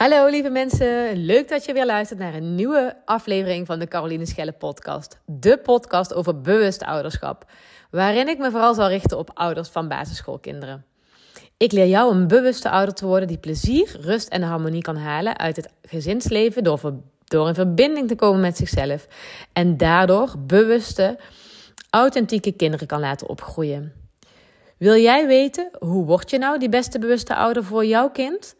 Hallo lieve mensen, leuk dat je weer luistert naar een nieuwe aflevering van de Caroline Schelle podcast. De podcast over bewust ouderschap, waarin ik me vooral zal richten op ouders van basisschoolkinderen. Ik leer jou een bewuste ouder te worden die plezier, rust en harmonie kan halen uit het gezinsleven door, door in verbinding te komen met zichzelf en daardoor bewuste, authentieke kinderen kan laten opgroeien. Wil jij weten hoe word je nou die beste bewuste ouder voor jouw kind?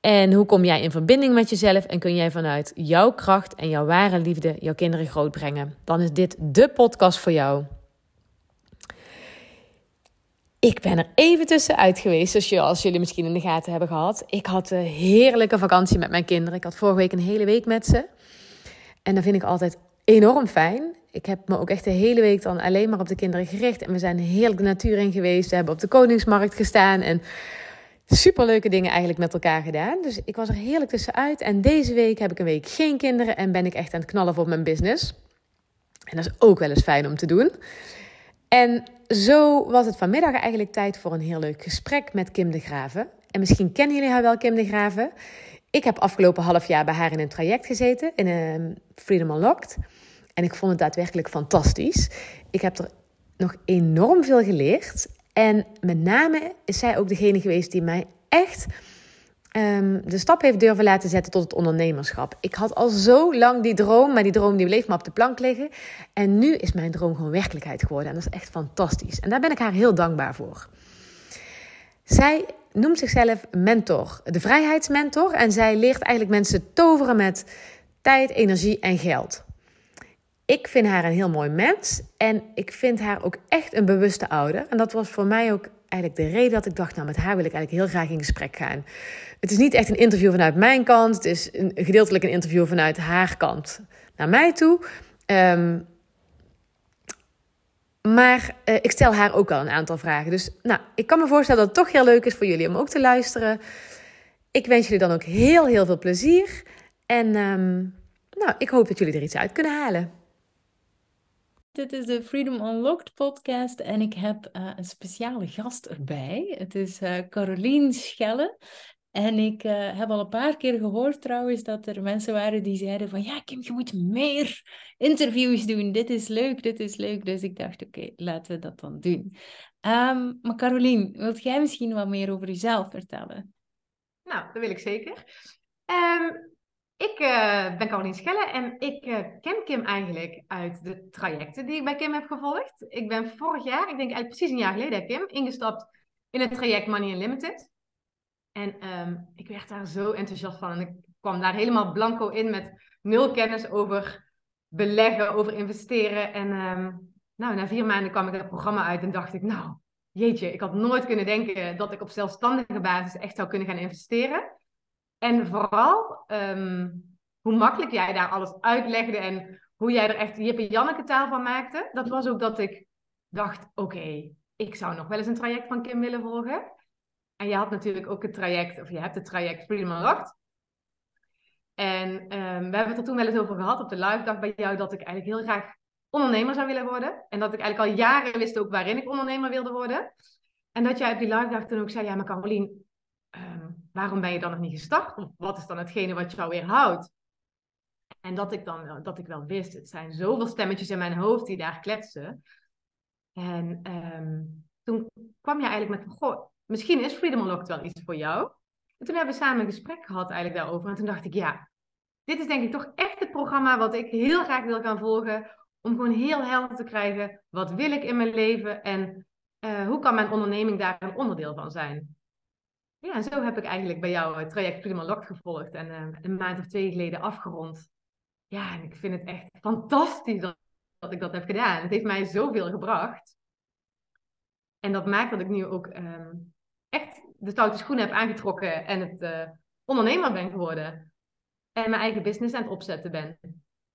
En hoe kom jij in verbinding met jezelf en kun jij vanuit jouw kracht en jouw ware liefde jouw kinderen grootbrengen? Dan is dit de podcast voor jou. Ik ben er even tussenuit geweest, zoals jullie misschien in de gaten hebben gehad. Ik had een heerlijke vakantie met mijn kinderen. Ik had vorige week een hele week met ze. En dat vind ik altijd enorm fijn. Ik heb me ook echt de hele week dan alleen maar op de kinderen gericht. En we zijn heerlijk de natuur in geweest. We hebben op de Koningsmarkt gestaan. En superleuke dingen eigenlijk met elkaar gedaan. Dus ik was er heerlijk tussenuit. En deze week heb ik een week geen kinderen en ben ik echt aan het knallen voor mijn business. En dat is ook wel eens fijn om te doen. En zo was het vanmiddag eigenlijk tijd voor een heel leuk gesprek met Kim de Graven. En misschien kennen jullie haar wel, Kim de Graven. Ik heb afgelopen half jaar bij haar in een traject gezeten, in een Freedom Unlocked. En ik vond het daadwerkelijk fantastisch. Ik heb er nog enorm veel geleerd. En met name is zij ook degene geweest die mij echt um, de stap heeft durven laten zetten tot het ondernemerschap. Ik had al zo lang die droom, maar die droom die bleef maar op de plank liggen. En nu is mijn droom gewoon werkelijkheid geworden. En dat is echt fantastisch. En daar ben ik haar heel dankbaar voor. Zij noemt zichzelf mentor, de vrijheidsmentor. En zij leert eigenlijk mensen toveren met tijd, energie en geld. Ik vind haar een heel mooi mens en ik vind haar ook echt een bewuste ouder. En dat was voor mij ook eigenlijk de reden dat ik dacht, nou met haar wil ik eigenlijk heel graag in gesprek gaan. Het is niet echt een interview vanuit mijn kant, het is een, gedeeltelijk een interview vanuit haar kant naar mij toe. Um, maar uh, ik stel haar ook wel een aantal vragen. Dus nou, ik kan me voorstellen dat het toch heel leuk is voor jullie om ook te luisteren. Ik wens jullie dan ook heel, heel veel plezier. En um, nou, ik hoop dat jullie er iets uit kunnen halen. Dit is de Freedom Unlocked podcast en ik heb uh, een speciale gast erbij. Het is uh, Carolien Schelle. En ik uh, heb al een paar keer gehoord trouwens dat er mensen waren die zeiden van ja Kim, je moet meer interviews doen. Dit is leuk, dit is leuk. Dus ik dacht oké, laten we dat dan doen. Um, maar Carolien, wilt jij misschien wat meer over jezelf vertellen? Nou, dat wil ik zeker. Um, ik uh, ben Carolien Schelle en ik uh, ken Kim eigenlijk uit de trajecten die ik bij Kim heb gevolgd. Ik ben vorig jaar, ik denk eigenlijk precies een jaar geleden, Kim, ingestapt in het traject Money Unlimited. En um, ik werd daar zo enthousiast van. En ik kwam daar helemaal blanco in met nul kennis over beleggen, over investeren. En um, nou, na vier maanden kwam ik het programma uit en dacht ik, nou, jeetje, ik had nooit kunnen denken dat ik op zelfstandige basis echt zou kunnen gaan investeren. En vooral um, hoe makkelijk jij daar alles uitlegde en hoe jij er echt Jippe Janneke taal van maakte. Dat was ook dat ik dacht, oké, ik zou nog wel eens een traject van Kim willen volgen. En je had natuurlijk ook het traject, of je hebt het traject Freedom Unlocked. En um, we hebben het er toen wel eens over gehad op de live dag bij jou, dat ik eigenlijk heel graag ondernemer zou willen worden. En dat ik eigenlijk al jaren wist ook waarin ik ondernemer wilde worden. En dat jij op die live dag toen ook zei, ja maar Carolien, um, waarom ben je dan nog niet gestart? Of wat is dan hetgene wat jou weerhoudt? En dat ik dan dat ik wel wist, het zijn zoveel stemmetjes in mijn hoofd die daar kletsen. En um, toen kwam je eigenlijk met, goh, misschien is Freedom Unlocked wel iets voor jou. En toen hebben we samen een gesprek gehad eigenlijk daarover. En toen dacht ik, ja, dit is denk ik toch echt het programma wat ik heel graag wil gaan volgen. Om gewoon heel helder te krijgen, wat wil ik in mijn leven en uh, hoe kan mijn onderneming daar een onderdeel van zijn. Ja, en zo heb ik eigenlijk bij jou het traject Freedom Unlocked gevolgd en uh, een maand of twee geleden afgerond. Ja, en ik vind het echt fantastisch dat, dat ik dat heb gedaan. Het heeft mij zoveel gebracht. En dat maakt dat ik nu ook um, echt de stoute schoenen heb aangetrokken en het uh, ondernemer ben geworden. En mijn eigen business aan het opzetten ben.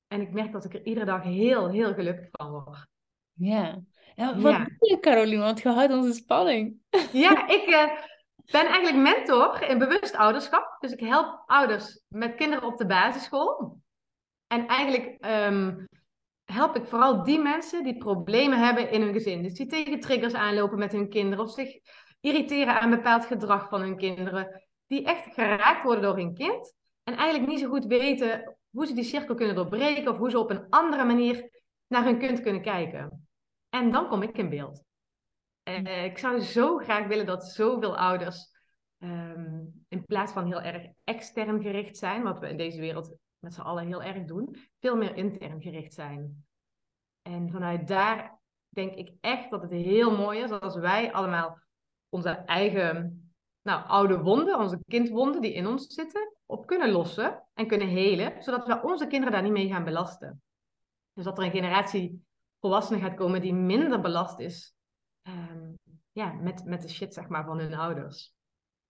En ik merk dat ik er iedere dag heel, heel gelukkig van word. Ja. ja wat ja. doe je, Caroline? Want je houdt onze spanning. Ja, ik uh, ben eigenlijk mentor in bewust ouderschap. Dus ik help ouders met kinderen op de basisschool. En eigenlijk um, help ik vooral die mensen die problemen hebben in hun gezin. Dus die tegen triggers aanlopen met hun kinderen of zich irriteren aan bepaald gedrag van hun kinderen. die echt geraakt worden door hun kind en eigenlijk niet zo goed weten hoe ze die cirkel kunnen doorbreken of hoe ze op een andere manier naar hun kind kunnen kijken. En dan kom ik in beeld. Uh, ik zou zo graag willen dat zoveel ouders ehm, in plaats van heel erg extern gericht zijn, wat we in deze wereld met z'n allen heel erg doen, veel meer intern gericht zijn. En vanuit daar denk ik echt dat het heel mooi is als wij allemaal onze eigen nou, oude wonden, onze kindwonden die in ons zitten, op kunnen lossen en kunnen helen, zodat we onze kinderen daar niet mee gaan belasten. Dus dat er een generatie volwassenen gaat komen die minder belast is ehm, ja, met, met de shit zeg maar, van hun ouders.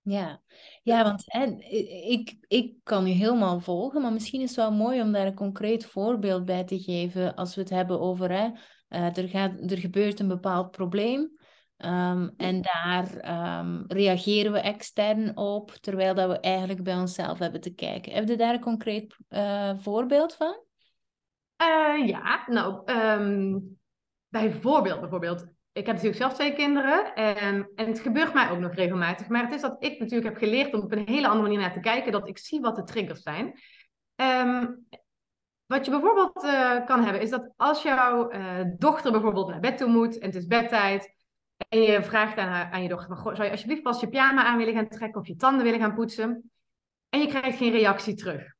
Ja, ja want en, ik, ik kan u helemaal volgen, maar misschien is het wel mooi om daar een concreet voorbeeld bij te geven als we het hebben over, hè, uh, er, gaat, er gebeurt een bepaald probleem um, en daar um, reageren we extern op, terwijl dat we eigenlijk bij onszelf hebben te kijken. Heb je daar een concreet uh, voorbeeld van? Uh, ja, nou, um, bijvoorbeeld, bijvoorbeeld, ik heb natuurlijk zelf twee kinderen en, en het gebeurt mij ook nog regelmatig. Maar het is dat ik natuurlijk heb geleerd om op een hele andere manier naar te kijken, dat ik zie wat de triggers zijn. Um, wat je bijvoorbeeld uh, kan hebben, is dat als jouw uh, dochter bijvoorbeeld naar bed toe moet en het is bedtijd. En je vraagt aan, aan je dochter, zou je alsjeblieft pas je pyjama aan willen gaan trekken of je tanden willen gaan poetsen? En je krijgt geen reactie terug.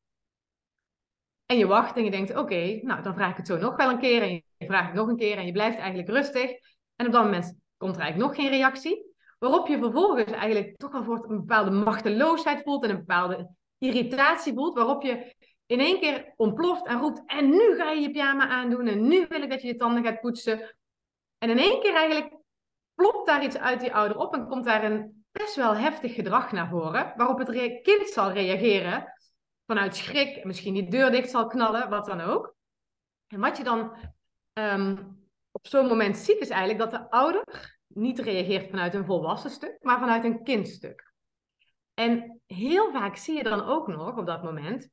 En je wacht en je denkt, oké, nou dan vraag ik het zo nog wel een keer. En je vraagt het nog een keer en je blijft eigenlijk rustig. En op dat moment komt er eigenlijk nog geen reactie. Waarop je vervolgens eigenlijk toch al voor een bepaalde machteloosheid voelt en een bepaalde irritatie voelt. Waarop je in één keer ontploft en roept, en nu ga je je pyjama aandoen en nu wil ik dat je je tanden gaat poetsen. En in één keer eigenlijk plopt daar iets uit die ouder op en komt daar een best wel heftig gedrag naar voren. Waarop het kind zal reageren vanuit schrik, misschien die deur dicht zal knallen, wat dan ook. En wat je dan ehm, op zo'n moment ziet, is eigenlijk dat de ouder niet reageert vanuit een volwassen stuk, maar vanuit een kindstuk. En heel vaak zie je dan ook nog op dat moment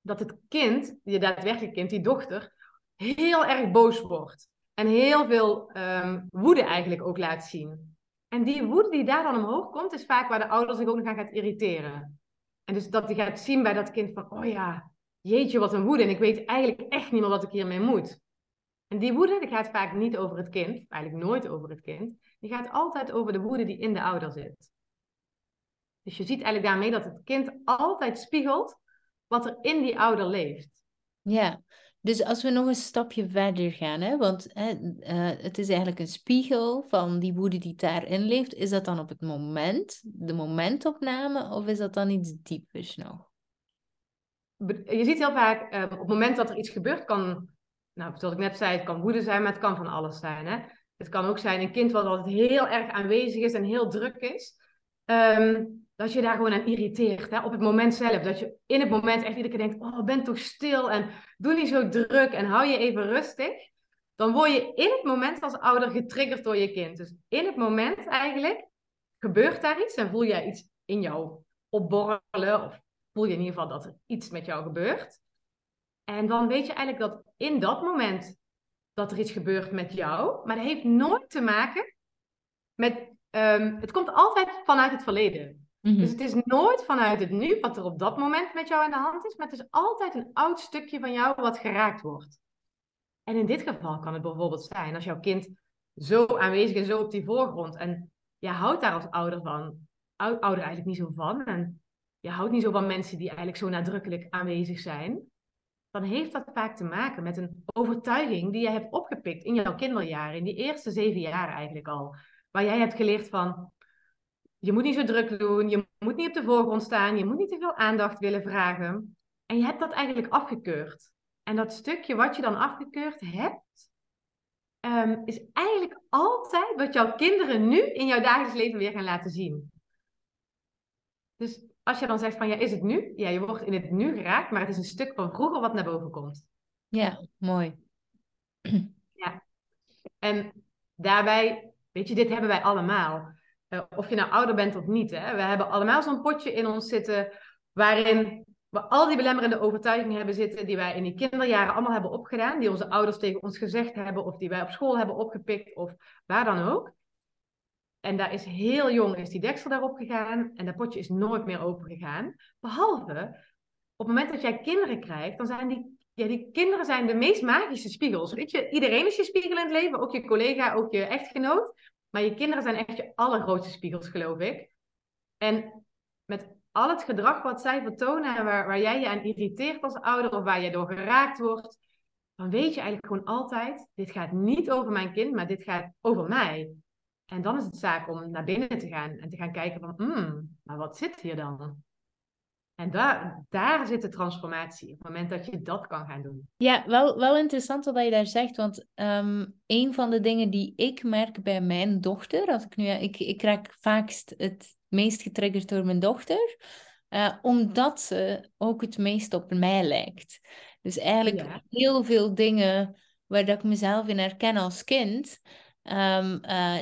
dat het kind, je daadwerkelijk kind, die dochter, heel erg boos wordt. En heel veel um, woede eigenlijk ook laat zien. En die woede die daar dan omhoog komt, is vaak waar de ouder zich ook nog aan gaat irriteren. En dus dat hij gaat zien bij dat kind van, oh ja, jeetje, wat een woede. En ik weet eigenlijk echt niet meer wat ik hiermee moet. En die woede die gaat vaak niet over het kind, eigenlijk nooit over het kind. Die gaat altijd over de woede die in de ouder zit. Dus je ziet eigenlijk daarmee dat het kind altijd spiegelt wat er in die ouder leeft. Ja, dus als we nog een stapje verder gaan, hè, want hè, uh, het is eigenlijk een spiegel van die woede die daarin leeft. Is dat dan op het moment, de momentopname, of is dat dan iets diepers nog? Je ziet heel vaak, uh, op het moment dat er iets gebeurt, kan, nou, zoals ik net zei, het kan woede zijn, maar het kan van alles zijn. Hè? Het kan ook zijn een kind wat altijd heel erg aanwezig is en heel druk is. Um, dat je daar gewoon aan irriteert. Hè? Op het moment zelf. Dat je in het moment echt iedere keer denkt: Oh, ben toch stil en doe niet zo druk en hou je even rustig. Dan word je in het moment als ouder getriggerd door je kind. Dus in het moment eigenlijk gebeurt daar iets en voel jij iets in jou opborrelen. Of voel je in ieder geval dat er iets met jou gebeurt. En dan weet je eigenlijk dat in dat moment dat er iets gebeurt met jou. Maar dat heeft nooit te maken met. Um, het komt altijd vanuit het verleden. Dus mhm. het is nooit vanuit het nu wat er op dat moment met jou aan de hand is, maar het is altijd een oud stukje van jou wat geraakt wordt. En in dit geval kan het bijvoorbeeld zijn als jouw kind zo aanwezig is, zo op die voorgrond en je houdt daar als ouder van, ouder eigenlijk niet zo van en je houdt niet zo van mensen die eigenlijk zo nadrukkelijk aanwezig zijn, dan heeft dat vaak te maken met een overtuiging die je hebt opgepikt in jouw kinderjaren, in die eerste zeven jaar eigenlijk al. Waar jij hebt geleerd van, je moet niet zo druk doen, je moet niet op de voorgrond staan, je moet niet te veel aandacht willen vragen. En je hebt dat eigenlijk afgekeurd. En dat stukje wat je dan afgekeurd hebt, ehm, is eigenlijk altijd wat jouw kinderen nu in jouw dagelijks leven weer gaan laten zien. Dus als je dan zegt van ja, is het nu? Ja, je wordt in het nu geraakt, maar het is een stuk van vroeger wat naar boven komt. Ja, mooi. Ja. En daarbij, weet je, dit hebben wij allemaal. Uh, of je nou ouder bent of niet. Hè? We hebben allemaal zo'n potje in ons zitten waarin we al die belemmerende overtuigingen hebben zitten die wij in die kinderjaren allemaal hebben opgedaan, die onze ouders tegen ons gezegd hebben of die wij op school hebben opgepikt of waar dan ook. En daar is heel jong is die deksel daarop gegaan. En dat potje is nooit meer open gegaan. Behalve, op het moment dat jij kinderen krijgt, dan zijn die, ja, die kinderen zijn de meest magische spiegels. Weet je, iedereen is je spiegel in het leven. Ook je collega, ook je echtgenoot. Maar je kinderen zijn echt je allergrootste spiegels, geloof ik. En met al het gedrag wat zij vertonen en waar, waar jij je aan irriteert als ouder of waar je door geraakt wordt, dan weet je eigenlijk gewoon altijd, dit gaat niet over mijn kind, maar dit gaat over mij. En dan is het zaak om naar binnen te gaan en te gaan kijken van, hmm, maar wat zit hier dan? En daar, daar zit de transformatie, op het moment dat je dat kan gaan doen. Ja, wel, wel interessant wat je daar zegt, want um, een van de dingen die ik merk bij mijn dochter, als ik nu, ik, ik raak vaakst het meest getriggerd door mijn dochter, uh, omdat ze ook het meest op mij lijkt. Dus eigenlijk heel veel dingen waar dat ik mezelf in herken als kind, um, uh,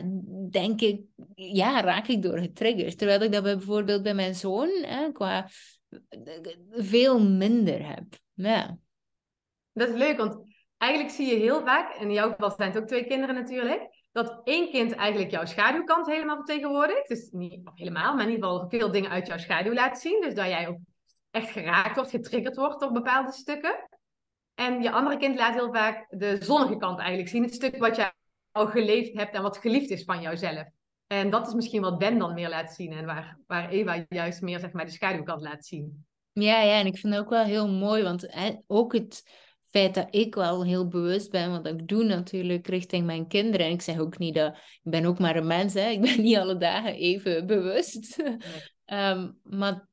denk ik, ja, raak ik door getriggerd. Terwijl ik dat bijvoorbeeld bij mijn zoon, hè, qua veel minder heb. Ja. Dat is leuk, want eigenlijk zie je heel vaak, en in jouw geval zijn het ook twee kinderen natuurlijk, dat één kind eigenlijk jouw schaduwkant helemaal vertegenwoordigt. Dus niet helemaal, maar in ieder geval veel dingen uit jouw schaduw laat zien. Dus dat jij ook echt geraakt wordt, getriggerd wordt door bepaalde stukken. En je andere kind laat heel vaak de zonnige kant eigenlijk zien. Het stuk wat jij al geleefd hebt en wat geliefd is van jouzelf. En dat is misschien wat Ben dan meer laat zien en waar, waar Eva juist meer zeg maar, de schaduwkant laat zien. Ja, ja, en ik vind het ook wel heel mooi, want hè, ook het feit dat ik wel heel bewust ben, wat ik doe natuurlijk richting mijn kinderen. En ik zeg ook niet dat, ik ben ook maar een mens, hè. ik ben niet alle dagen even bewust. um, maar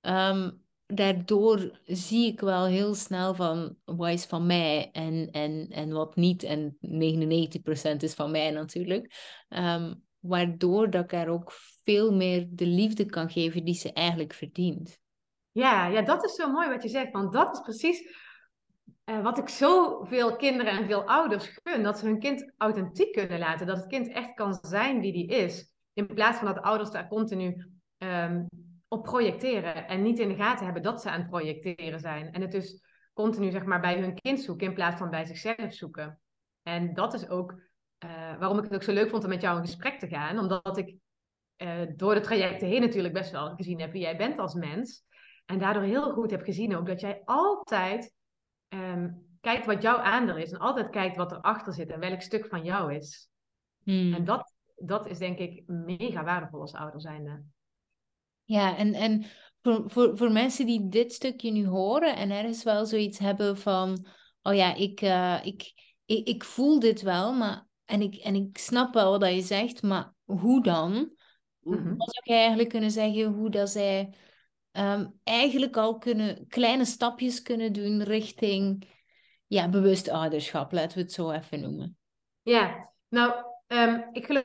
um, daardoor zie ik wel heel snel van wat is van mij en, en, en wat niet. En 99% is van mij natuurlijk. Um, waardoor dat ik haar ook veel meer de liefde kan geven die ze eigenlijk verdient. Ja, ja, dat is zo mooi wat je zegt. Want dat is precies uh, wat ik zoveel kinderen en veel ouders gun. Dat ze hun kind authentiek kunnen laten. Dat het kind echt kan zijn wie die is. In plaats van dat de ouders daar continu um, op projecteren. En niet in de gaten hebben dat ze aan het projecteren zijn. En het dus continu zeg maar, bij hun kind zoeken in plaats van bij zichzelf zoeken. En dat is ook uh, waarom ik het ook zo leuk vond om met jou in gesprek te gaan. Omdat ik uh, door de trajecten heen natuurlijk best wel gezien heb wie jij bent als mens. En daardoor heel goed heb gezien ook dat jij altijd um, kijkt wat jouw aandeel is. En altijd kijkt wat erachter zit en welk stuk van jou is. Hmm. En dat, dat is denk ik mega waardevol als ouder zijnde. Ja, en, en voor, voor, voor mensen die dit stukje nu horen en ergens wel zoiets hebben van... Oh ja, ik, uh, ik, ik, ik voel dit wel, maar en ik, en ik snap wel wat je zegt, maar hoe dan? Mm Wat zou je eigenlijk kunnen zeggen hoe dat zij ehm, eigenlijk al kunnen, kleine stapjes kunnen doen richting ja, bewust ouderschap, laten we het zo even noemen. Ja, nou, um, ik geloof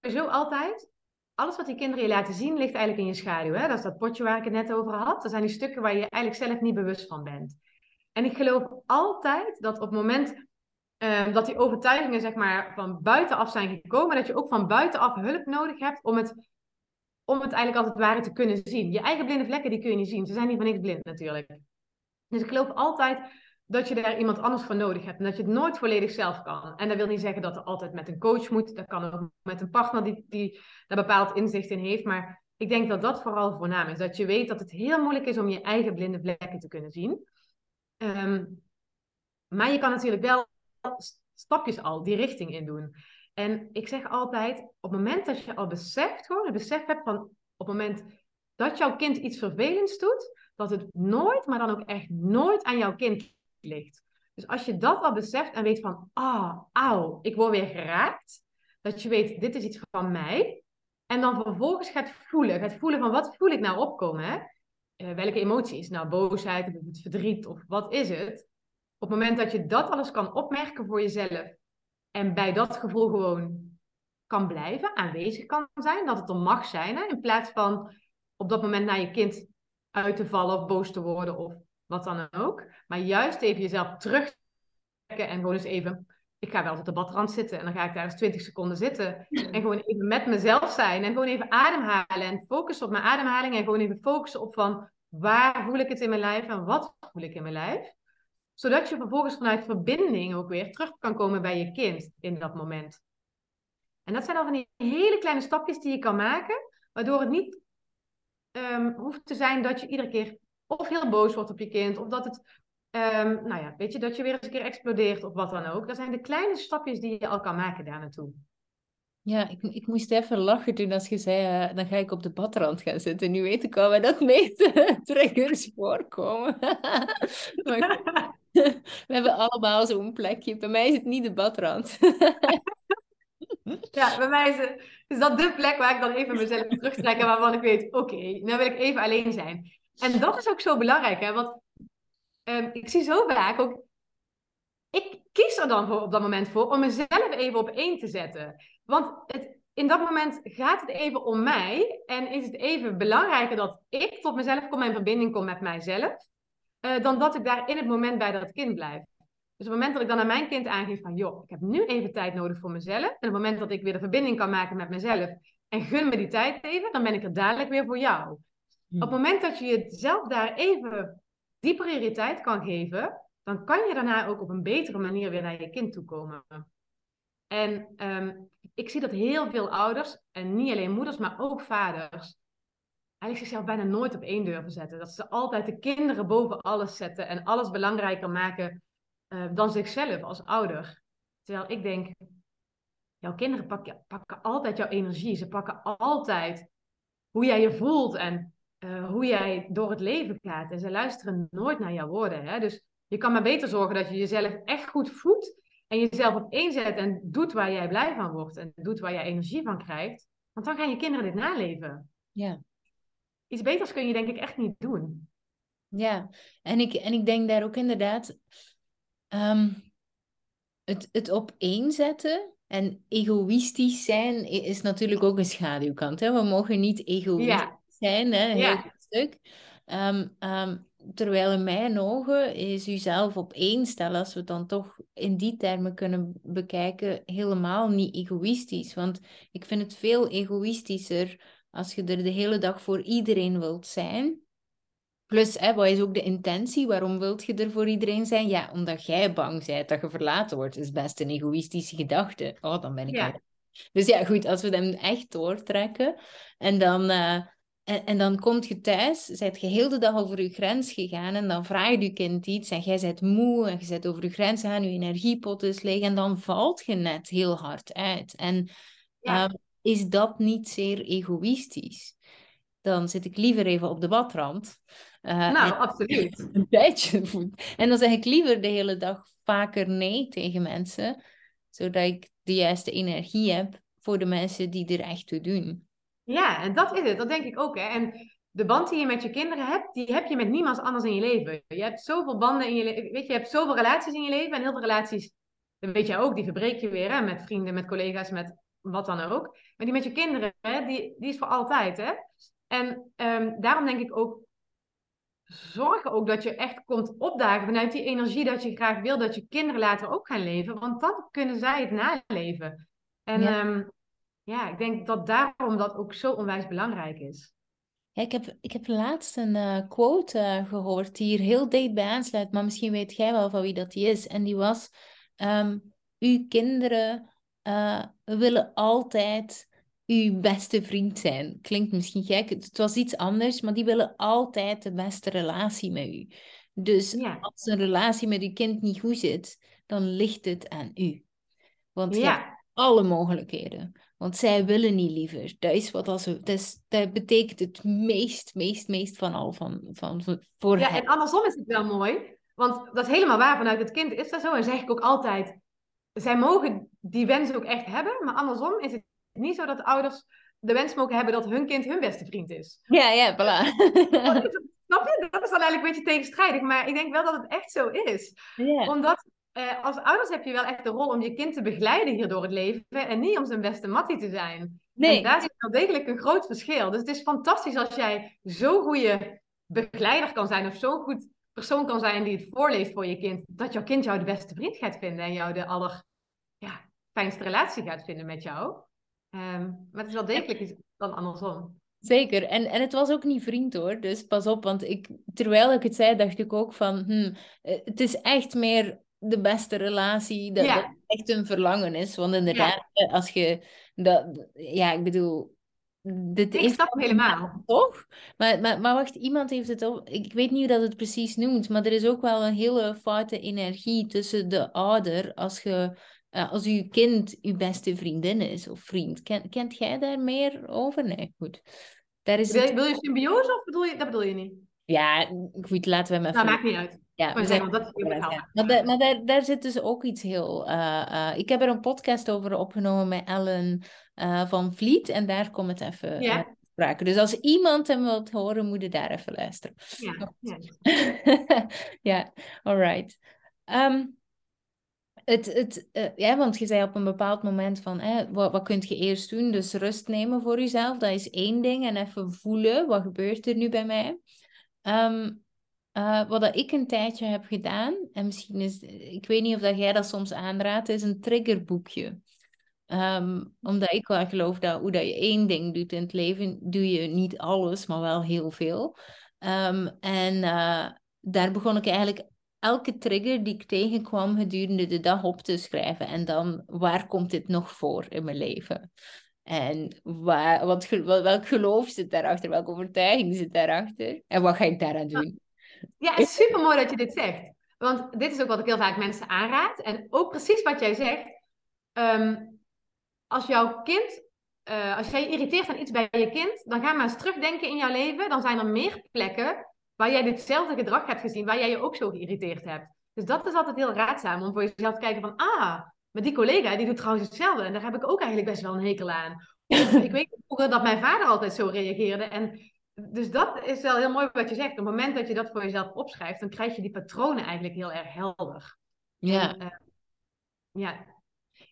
zo altijd, alles wat die kinderen je laten zien ligt eigenlijk in je schaduw. Hè? Dat is dat potje waar ik het net over had. Dat zijn die stukken waar je eigenlijk zelf niet bewust van bent. En ik geloof altijd dat op het moment Um, dat die overtuigingen zeg maar van buitenaf zijn gekomen. Dat je ook van buitenaf hulp nodig hebt om het, om het eigenlijk als het ware te kunnen zien. Je eigen blinde vlekken die kun je niet zien. Ze zijn niet van niks blind natuurlijk. Dus ik geloof altijd dat je daar iemand anders voor nodig hebt. En dat je het nooit volledig zelf kan. En dat wil niet zeggen dat het altijd met een coach moet. Dat kan ook met een partner die, die daar bepaald inzicht in heeft. Maar ik denk dat dat vooral voornaam is. Dat je weet dat het heel moeilijk is om je eigen blinde vlekken te kunnen zien. Um, maar je kan natuurlijk wel stapjes al die richting in doen. En ik zeg altijd, op het moment dat je al beseft, gewoon het besef hebt van, op het moment dat jouw kind iets vervelends doet, dat het nooit, maar dan ook echt nooit aan jouw kind ligt. Dus als je dat al beseft en weet van, ah, auw, ik word weer geraakt. Dat je weet, dit is iets van mij. En dan vervolgens gaat voelen. Gaat voelen van, wat voel ik nou opkomen? Hè? Uh, welke emotie is nou boosheid of verdriet of wat is het? op het moment dat je dat alles kan opmerken voor jezelf en bij dat gevoel gewoon kan blijven, aanwezig kan zijn, dat het er mag zijn, hè, in plaats van op dat moment naar je kind uit te vallen of boos te worden of wat dan ook. Maar juist even jezelf terugtrekken en gewoon eens even, ik ga wel op de badrand zitten en dan ga ik daar eens 20 seconden zitten en gewoon even met mezelf zijn en gewoon even ademhalen en focussen op mijn ademhaling en gewoon even focussen op van waar voel ik het in mijn lijf en wat voel ik in mijn lijf zodat je vervolgens vanuit verbinding ook weer terug kan komen bij je kind in dat moment. En dat zijn al van die hele kleine stapjes die je kan maken, waardoor het niet ehm, hoeft te zijn dat je iedere keer of heel boos wordt op je kind, of dat het, um, nou ja, weet je, dat je weer eens een keer explodeert of wat dan ook. Dat zijn de kleine stapjes die je al kan maken daar naartoe. Ja, ik, ik moest even lachen toen als je zei, uh, dan ga ik op de badrand gaan zitten. Nu weet ik al waar dat meeste triggers voorkomen. maar, we hebben allemaal zo'n plekje. Bij mij is het niet de badrand. ja, bij mij is, het, is dat de plek waar ik dan even mezelf terugtrek en waarvan ik weet, oké, okay, nu wil ik even alleen zijn. En dat is ook zo belangrijk, hè? want um, ik zie zo vaak ook, ik kies er dan voor, op dat moment voor om mezelf even op één te zetten. Want het, in dat moment gaat het even om mij en is het even belangrijker dat ik tot mezelf kom en in verbinding kom met mijzelf, uh, dan dat ik daar in het moment bij dat kind blijf. Dus op het moment dat ik dan aan mijn kind aangeef van, joh, ik heb nu even tijd nodig voor mezelf. En op het moment dat ik weer de verbinding kan maken met mezelf en gun me die tijd even, dan ben ik er dadelijk weer voor jou. Op het moment dat je jezelf daar even die prioriteit kan geven, dan kan je daarna ook op een betere manier weer naar je kind toe komen. En um, ik zie dat heel veel ouders, en niet alleen moeders, maar ook vaders, eigenlijk zichzelf bijna nooit op één durven zetten. Dat ze altijd de kinderen boven alles zetten en alles belangrijker maken uh, dan zichzelf als ouder. Terwijl ik denk, jouw kinderen pakken, pakken altijd jouw energie. Ze pakken altijd hoe jij je voelt en uh, hoe jij door het leven gaat. En ze luisteren nooit naar jouw woorden. Hè? Dus je kan maar beter zorgen dat je jezelf echt goed voedt. En jezelf op één zet en doet waar jij blij van wordt. En doet waar jij energie van krijgt. Want dan gaan je kinderen dit naleven. Ja. Iets beters kun je denk ik echt niet doen. Ja, en ik, en ik denk daar ook inderdaad... Um, het, het opeenzetten en egoïstisch zijn is natuurlijk ook een schaduwkant. Hè? We mogen niet egoïstisch ja. Zijn, hè? heel ja. stuk. Um, um, terwijl in mijn ogen is jezelf op één stellen, als we het dan toch in die termen kunnen bekijken, helemaal niet egoïstisch. Want ik vind het veel egoïstischer als je er de hele dag voor iedereen wilt zijn. Plus, hè, wat is ook de intentie? Waarom wilt je er voor iedereen zijn? Ja, omdat jij bang bent dat je verlaten wordt. is best een egoïstische gedachte. Oh, dan ben ik ja. Dus ja, goed, als we hem echt doortrekken en dan... Uh, en, en, dan kom je thuis, zijt je heel de dag over je grens gegaan en dan vraagt je kind iets en jij bent moe en je bent over je grens gegaan, je energiepot is leeg en dan valt je net heel hard uit. En ja. um, is dat niet zeer egoïstisch? Dan zit ik liever even op de badrand. Uh, nou, absoluut. Een tijdje voet. En dan zeg ik liever de hele dag vaker nee tegen mensen, zodat ik de juiste energie heb voor de mensen die er echt toe doen. Ja, en dat is het. Dat denk ik ook. Hè. En de band die je met je kinderen hebt, die heb je met niemand anders in je leven. Je hebt zoveel banden in je leven. Weet je, je hebt zoveel relaties in je leven. En heel veel relaties, dat weet je ook, die verbreek je weer. Hè, met vrienden, met collega's, met wat dan ook. Maar die met je kinderen, hè, die, die is voor altijd. Hè. En um, daarom denk ik ook, zorg ook dat je echt komt opdagen vanuit die energie dat je graag wil dat je kinderen later ook gaan leven. Want dan kunnen zij het naleven. En ja. Um, ja, ik denk dat daarom dat ook zo onwijs belangrijk is. Ja, ik, heb, ik heb laatst een uh, quote uh, gehoord die hier heel dicht bij aansluit, maar misschien weet jij wel van wie dat die is. En die was, um, uw kinderen uh, willen altijd uw beste vriend zijn. Klinkt misschien gek, het was iets anders, maar die willen altijd de beste relatie met u. Dus ja. als een relatie met uw kind niet goed zit, dan ligt het aan u. Want ja. je hebt alle mogelijkheden. Want zij willen niet liever. Dat is wat als dat, is, dat betekent het meest, meest, meest van al van, van, van voor Ja, en andersom is het wel mooi. Want dat is helemaal waar vanuit het kind is dat zo. En zeg ik ook altijd, zij mogen die wens ook echt hebben. Maar andersom is het niet zo dat de ouders de wens mogen hebben dat hun kind hun beste vriend is. Ja, ja, voilà. Snap je? Dat is dan eigenlijk een beetje tegenstrijdig. Maar ik denk wel dat het echt zo is. Yeah. Omdat uh, als ouders heb je wel echt de rol om je kind te begeleiden hier door het leven. En niet om zijn beste mattie te zijn. Nee. En daar zit wel degelijk een groot verschil. Dus het is fantastisch als jij zo'n goede begeleider kan zijn. Of zo'n goed persoon kan zijn die het voorleest voor je kind. Dat jouw kind jou de beste vriend gaat vinden. En jou de aller ja, fijnste relatie gaat vinden met jou. Um, maar het is wel degelijk iets dan andersom. Zeker. En, en het was ook niet vriend hoor. Dus pas op. Want ik, terwijl ik het zei, dacht ik ook van... Hmm, het is echt meer de beste relatie, dat, ja. dat echt een verlangen is. Want inderdaad, ja. als je dat, ja, ik bedoel, dit Ik is snap hem helemaal. toch? Maar, maar, maar wacht, iemand heeft het ook, ik weet niet hoe dat het precies noemt, maar er is ook wel een hele foute energie tussen de ouder als je, eh, als uw kind uw beste vriendin is of vriend. Ken, kent jij daar meer over? Nee, goed. Daar is Wil het, je, wil je symbiose of bedoel je, dat bedoel je niet? ja, goed, laten we hem even... Nou, maakt niet uit. Ja, Maar we zijn dat Ja. Maar, daar, maar daar, daar zit dus ook iets heel. eh, ik heb er een podcast over opgenomen met Ellen eh, van Vliet en daar komt het even Ja. te sprake. Dus als iemand hem wilt horen, moet je daar even luisteren. Ja, ja. ja, alright. Ehm, het, het, ja, want je zei op een bepaald moment van, hè, wat, wat kun je eerst doen? Dus rust nemen voor jezelf, dat is één ding. En even voelen, wat gebeurt er nu bij mij? Ehm, eh, wat dat ik een tijdje heb gedaan, en misschien is, ik weet niet of dat jij dat soms aanraadt, is een triggerboekje. Ehm, omdat ik wel geloof dat hoe dat je één ding doet in het leven, doe je niet alles, maar wel heel veel. Ehm, en eh, daar begon ik eigenlijk elke trigger die ik tegenkwam gedurende de dag op te schrijven. En dan, waar komt dit nog voor in mijn leven? En waar, wat, welk geloof zit daarachter? Welke overtuiging zit daarachter? En wat ga ik daaraan doen? Ja, het is super mooi dat je dit zegt. Want dit is ook wat ik heel vaak mensen aanraad. En ook precies wat jij zegt. Ehm, als jouw kind, eh, als jij je irriteert aan iets bij je kind, dan ga maar eens terugdenken in jouw leven. Dan zijn er meer plekken waar jij ditzelfde gedrag hebt gezien, waar jij je ook zo geïrriteerd hebt. Dus dat is altijd heel raadzaam om voor jezelf te kijken van, ah, maar die collega die doet trouwens hetzelfde. En daar heb ik ook eigenlijk best wel een hekel aan. Ik weet vroeger dat mijn vader altijd zo reageerde. En dus dat is wel heel mooi wat je zegt. Op het moment dat je dat voor jezelf opschrijft, dan krijg je die patronen eigenlijk heel erg helder. Ja, En, eh, ja,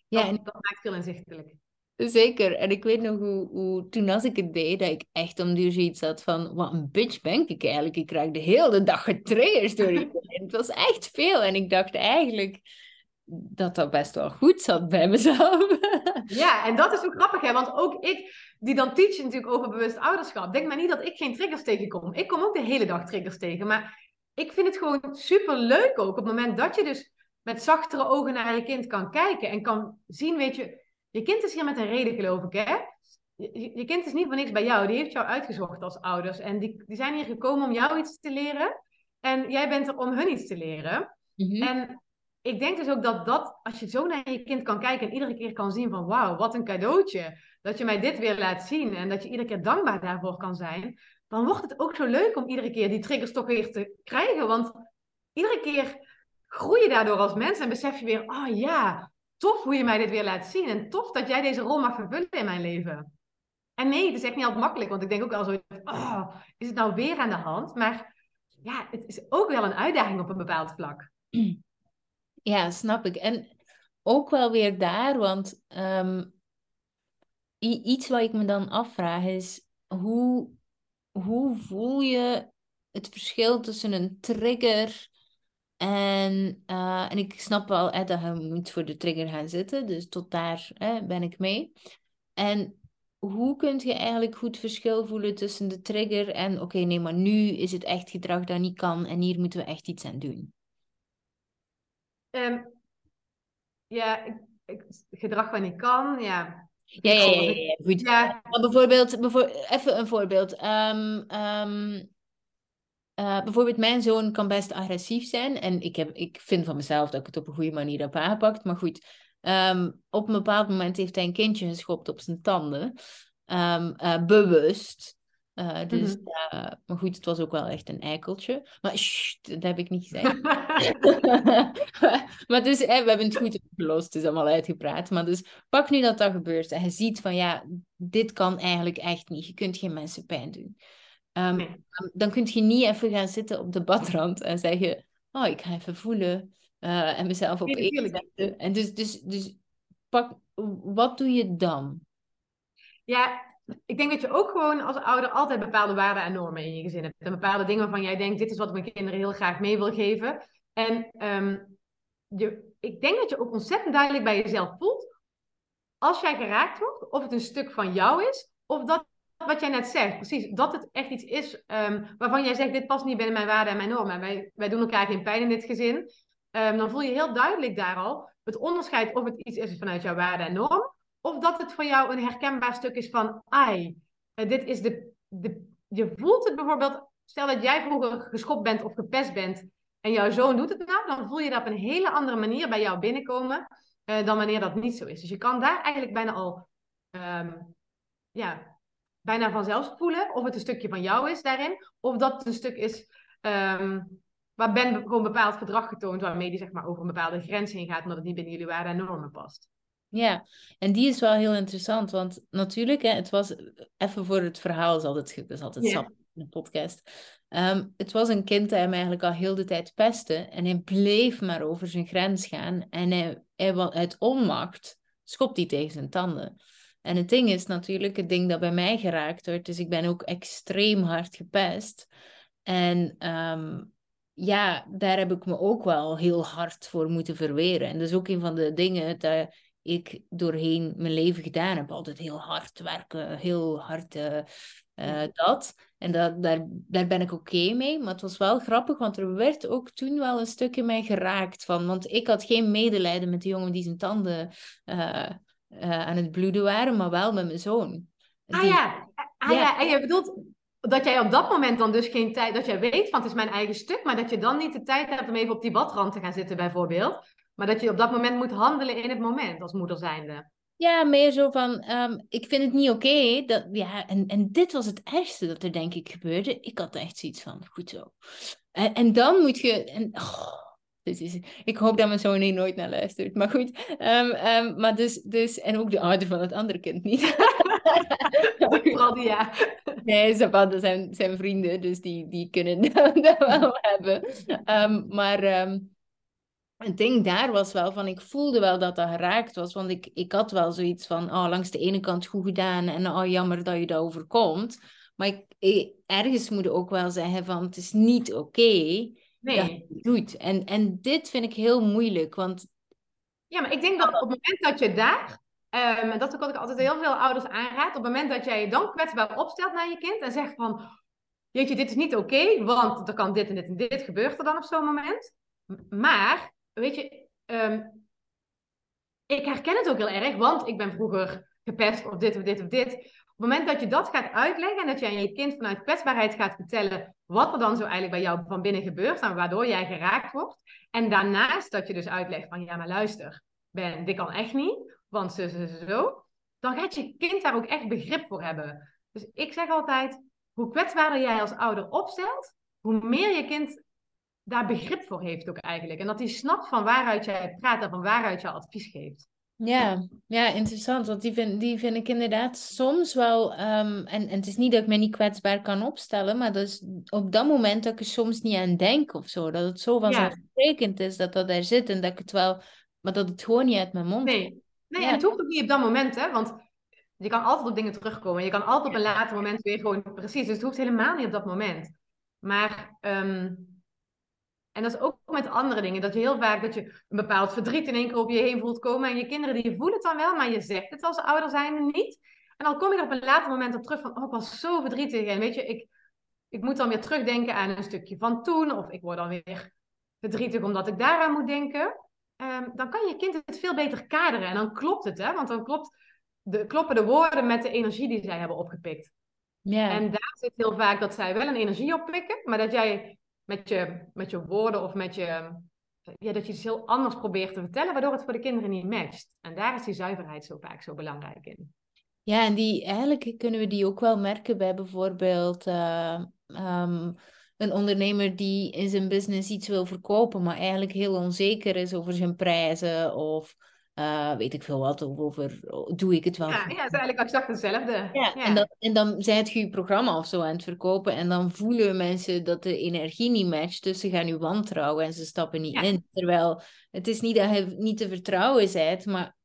ja dat, en dat maakt veel inzichtelijk. Zeker. En ik weet nog hoe, hoe toen als ik het deed, dat ik echt om duur zoiets had van, wat een bitch ben ik eigenlijk. Ik raak de hele dag getriggerd door iedereen. Het was echt veel. En ik dacht eigenlijk dat dat best wel goed zat bij mezelf. Ja, en dat is ook grappig, hè? want ook ik, die dan teach natuurlijk over bewust ouderschap, denk maar niet dat ik geen triggers tegenkom. Ik kom ook de hele dag triggers tegen, maar ik vind het gewoon super leuk ook op het moment dat je dus met zachtere ogen naar je kind kan kijken en kan zien, weet je, je kind is hier met een reden, geloof ik, hè? Je, je kind is niet voor niks bij jou, die heeft jou uitgezocht als ouders en die, die zijn hier gekomen om jou iets te leren en jij bent er om hun iets te leren. Mhm. En ik denk dus ook dat dat, als je zo naar je kind kan kijken en iedere keer kan zien van wauw, wat een cadeautje. Dat je mij dit weer laat zien en dat je iedere keer dankbaar daarvoor kan zijn. Dan wordt het ook zo leuk om iedere keer die triggers toch weer te krijgen. Want iedere keer groei je daardoor als mens en besef je weer, oh ja, tof hoe je mij dit weer laat zien. En tof dat jij deze rol mag vervullen in mijn leven. En nee, het is echt niet altijd makkelijk, want ik denk ook wel zo, oh, is het nou weer aan de hand? Maar ja, het is ook wel een uitdaging op een bepaald vlak. Ja, snap ik. En ook wel weer daar, want ehm, iets wat ik me dan afvraag is, hoe, hoe voel je het verschil tussen een trigger en, eh, en ik snap wel dat je moet voor de trigger gaan zitten, dus tot daar ben ik mee. En hoe kun je eigenlijk goed verschil voelen tussen de trigger en oké, nee, maar nu is het echt gedrag dat niet kan en hier moeten we echt iets aan doen. Ehm, ja, ik, ik- gedrag wat niet kan, ja. Ja, ja, ja, goed. Ja, Maar bijvoorbeeld, bijvoor- even een voorbeeld. Ehm, em, eh, bijvoorbeeld, mijn zoon kan best agressief zijn. En ik, heb, ik vind van mezelf dat ik het op een goede manier heb aangepakt. Maar goed, ehm, op een bepaald moment heeft hij een kindje geschopt op zijn tanden. Ehm, eh, bewust. Eh, dus, Mhm. eh, maar goed, het was ook wel echt een eikeltje. Maar dat heb ik niet gezegd. maar dus, we hebben het goed opgelost, het is allemaal uitgepraat. Maar dus, pak nu dat dat gebeurt en je ziet van, ja, dit kan eigenlijk echt niet. Je kunt geen mensen pijn doen. Ehm, Nee. dan- kun je niet even gaan zitten op de badrand en zeggen, oh, ik ga even voelen eh, en mezelf op Nee, één zetten. En dus, dus, dus, pak, wat doe je dan? Ja, ik denk dat je ook gewoon als ouder altijd bepaalde waarden en normen in je gezin hebt. En bepaalde dingen waarvan jij denkt, dit is wat ik mijn kinderen heel graag mee wil geven. En ehm, je, ik denk dat je ook ontzettend duidelijk bij jezelf voelt, als jij geraakt wordt, of het een stuk van jou is, of dat wat jij net zegt, precies, dat het echt iets is ehm, waarvan jij zegt, dit past niet binnen mijn waarden en mijn normen. En wij, wij doen elkaar geen pijn in dit gezin. Ehm, dan voel je heel duidelijk daar al het onderscheid of het iets is vanuit jouw waarden en norm, Of dat het voor jou een herkenbaar stuk is van, ai, eh, dit is de, de, je voelt het bijvoorbeeld, stel dat jij vroeger geschopt bent of gepest bent en jouw zoon doet het nou, dan voel je dat op een hele andere manier bij jou binnenkomen uh, dan wanneer dat niet zo is. Dus je kan daar eigenlijk bijna al, um, ja, bijna vanzelf voelen of het een stukje van jou is daarin, of dat het een stuk is um, waar Ben gewoon bepaald gedrag getoond waarmee die zeg maar over een bepaalde grens heen gaat, omdat het niet binnen jullie waarden en normen past. Ja, en die is wel heel interessant, want natuurlijk, hè, het was even voor het verhaal, is altijd, is altijd yeah. sap in de podcast. Um, het was een kind dat hem eigenlijk al heel de tijd pestte en hij bleef maar over zijn grens gaan en hij, hij uit onmacht schopt hij tegen zijn tanden. En het ding is natuurlijk, het ding dat bij mij geraakt wordt, dus ik ben ook extreem hard gepest. En um, ja, daar heb ik me ook wel heel hard voor moeten verweren. En dat is ook een van de dingen dat ik doorheen mijn leven gedaan heb. Altijd heel hard werken, heel hard uh, uh, dat. En dat, daar, daar ben ik oké mee. Maar het was wel grappig, want er werd ook toen wel een stuk in mij geraakt van. Want ik had geen medelijden met de jongen die zijn tanden uh, aan het bloeden waren, maar wel met mijn zoon. Ah ja. Ah, ja. ja, en je bedoelt dat jij op dat moment dan dus geen tijd, dat jij weet van het is mijn eigen stuk, maar dat je dan niet de tijd hebt om even op die badrand te gaan zitten bijvoorbeeld. Maar dat je op dat moment moet handelen in het moment als moeder zijnde. Ja, meer zo van, um, ik vind het niet oké. dat ja, en, en dit was het ergste dat er denk ik gebeurde. Ik had echt zoiets van, goed zo. En, en dan moet je... En, oh, dit is, ik hoop dat mijn zoon hier nooit naar luistert. Maar goed, um, um, maar dus, dus... En ook de ouder van het andere kind niet. Vooral ja. Nee, dat zijn, zijn vrienden, dus die, die kunnen dat, wel hebben. maar... Het ding daar was wel van, ik voelde wel dat dat geraakt was. Want ik, ik had wel zoiets van, oh, langs de ene kant goed gedaan en oh, jammer dat je dat overkomt. Maar ik, ik, ergens moet ook wel zeggen van, het is niet oké okay nee. dat je het doet. En, en dit vind ik heel moeilijk, want... Ja, maar ik denk dat op het moment dat je daar, um, en dat is wat ik altijd heel veel ouders aanraad, op het moment dat jij je dan kwetsbaar opstelt naar je kind en zegt van, jeetje, dit is niet oké, okay, want er kan dit en dit en dit gebeurt er dan op zo'n moment. Maar weet je, um, ik herken het ook heel erg, want ik ben vroeger gepest of dit of dit of dit. Op het moment dat je dat gaat uitleggen en dat je aan je kind vanuit kwetsbaarheid gaat vertellen wat er dan zo eigenlijk bij jou van binnen gebeurt en waardoor jij geraakt wordt. En daarnaast dat je dus uitlegt van ja, maar luister, Ben, dit kan echt niet, want zo, zo, zo. Dan gaat je kind daar ook echt begrip voor hebben. Dus ik zeg altijd, hoe kwetsbaarder jij als ouder opstelt, hoe meer je kind daar begrip voor heeft ook eigenlijk. En dat hij snapt van waaruit jij praat en van waaruit je advies geeft. Ja, ja, interessant. Want die vind, die vind ik inderdaad soms wel. Um, en, en het is niet dat ik me niet kwetsbaar kan opstellen, maar dat is op dat moment dat ik er soms niet aan denk of zo. Dat het zo vanzelfsprekend is dat dat daar zit en dat ik het wel. Maar dat het gewoon niet uit mijn mond Nee, nee en het hoeft ook niet op dat moment, hè? Want je kan altijd op dingen terugkomen. Je kan altijd op een later moment weer gewoon. Precies, dus het hoeft helemaal niet op dat moment. Maar. Um, en dat is ook met andere dingen. Dat je heel vaak dat je een bepaald verdriet in één keer op je heen voelt komen. En je kinderen die voelen het dan wel, maar je zegt het als ouder zijnde niet. En dan kom je er op een later moment op terug van, oh, ik was zo verdrietig. En weet je, ik, ik moet dan weer terugdenken aan een stukje van toen. Of ik word dan weer verdrietig omdat ik daaraan moet denken. Um, dan kan je kind het veel beter kaderen. En dan klopt het, hè. Want dan klopt de, kloppen de woorden met de energie die zij hebben opgepikt. Ja. En daar zit heel vaak dat zij wel een energie oppikken, maar dat jij met je, met je woorden of met je, ja, dat je het heel anders probeert te vertellen, waardoor het voor de kinderen niet matcht. En daar is die zuiverheid zo vaak zo belangrijk in. Ja, en die, eigenlijk kunnen we die ook wel merken bij bijvoorbeeld uh, um, een ondernemer die in zijn business iets wil verkopen, maar eigenlijk heel onzeker is over zijn prijzen of uh, weet ik veel wat, over doe ik het wel. Ja, ja het is eigenlijk exact hetzelfde. Ja, En, dan, en dan zijt je je programma of zo aan het verkopen en dan voelen mensen dat de energie niet matcht, dus ze gaan je wantrouwen en ze stappen niet in. Terwijl het is niet dat je niet te vertrouwen bent, maar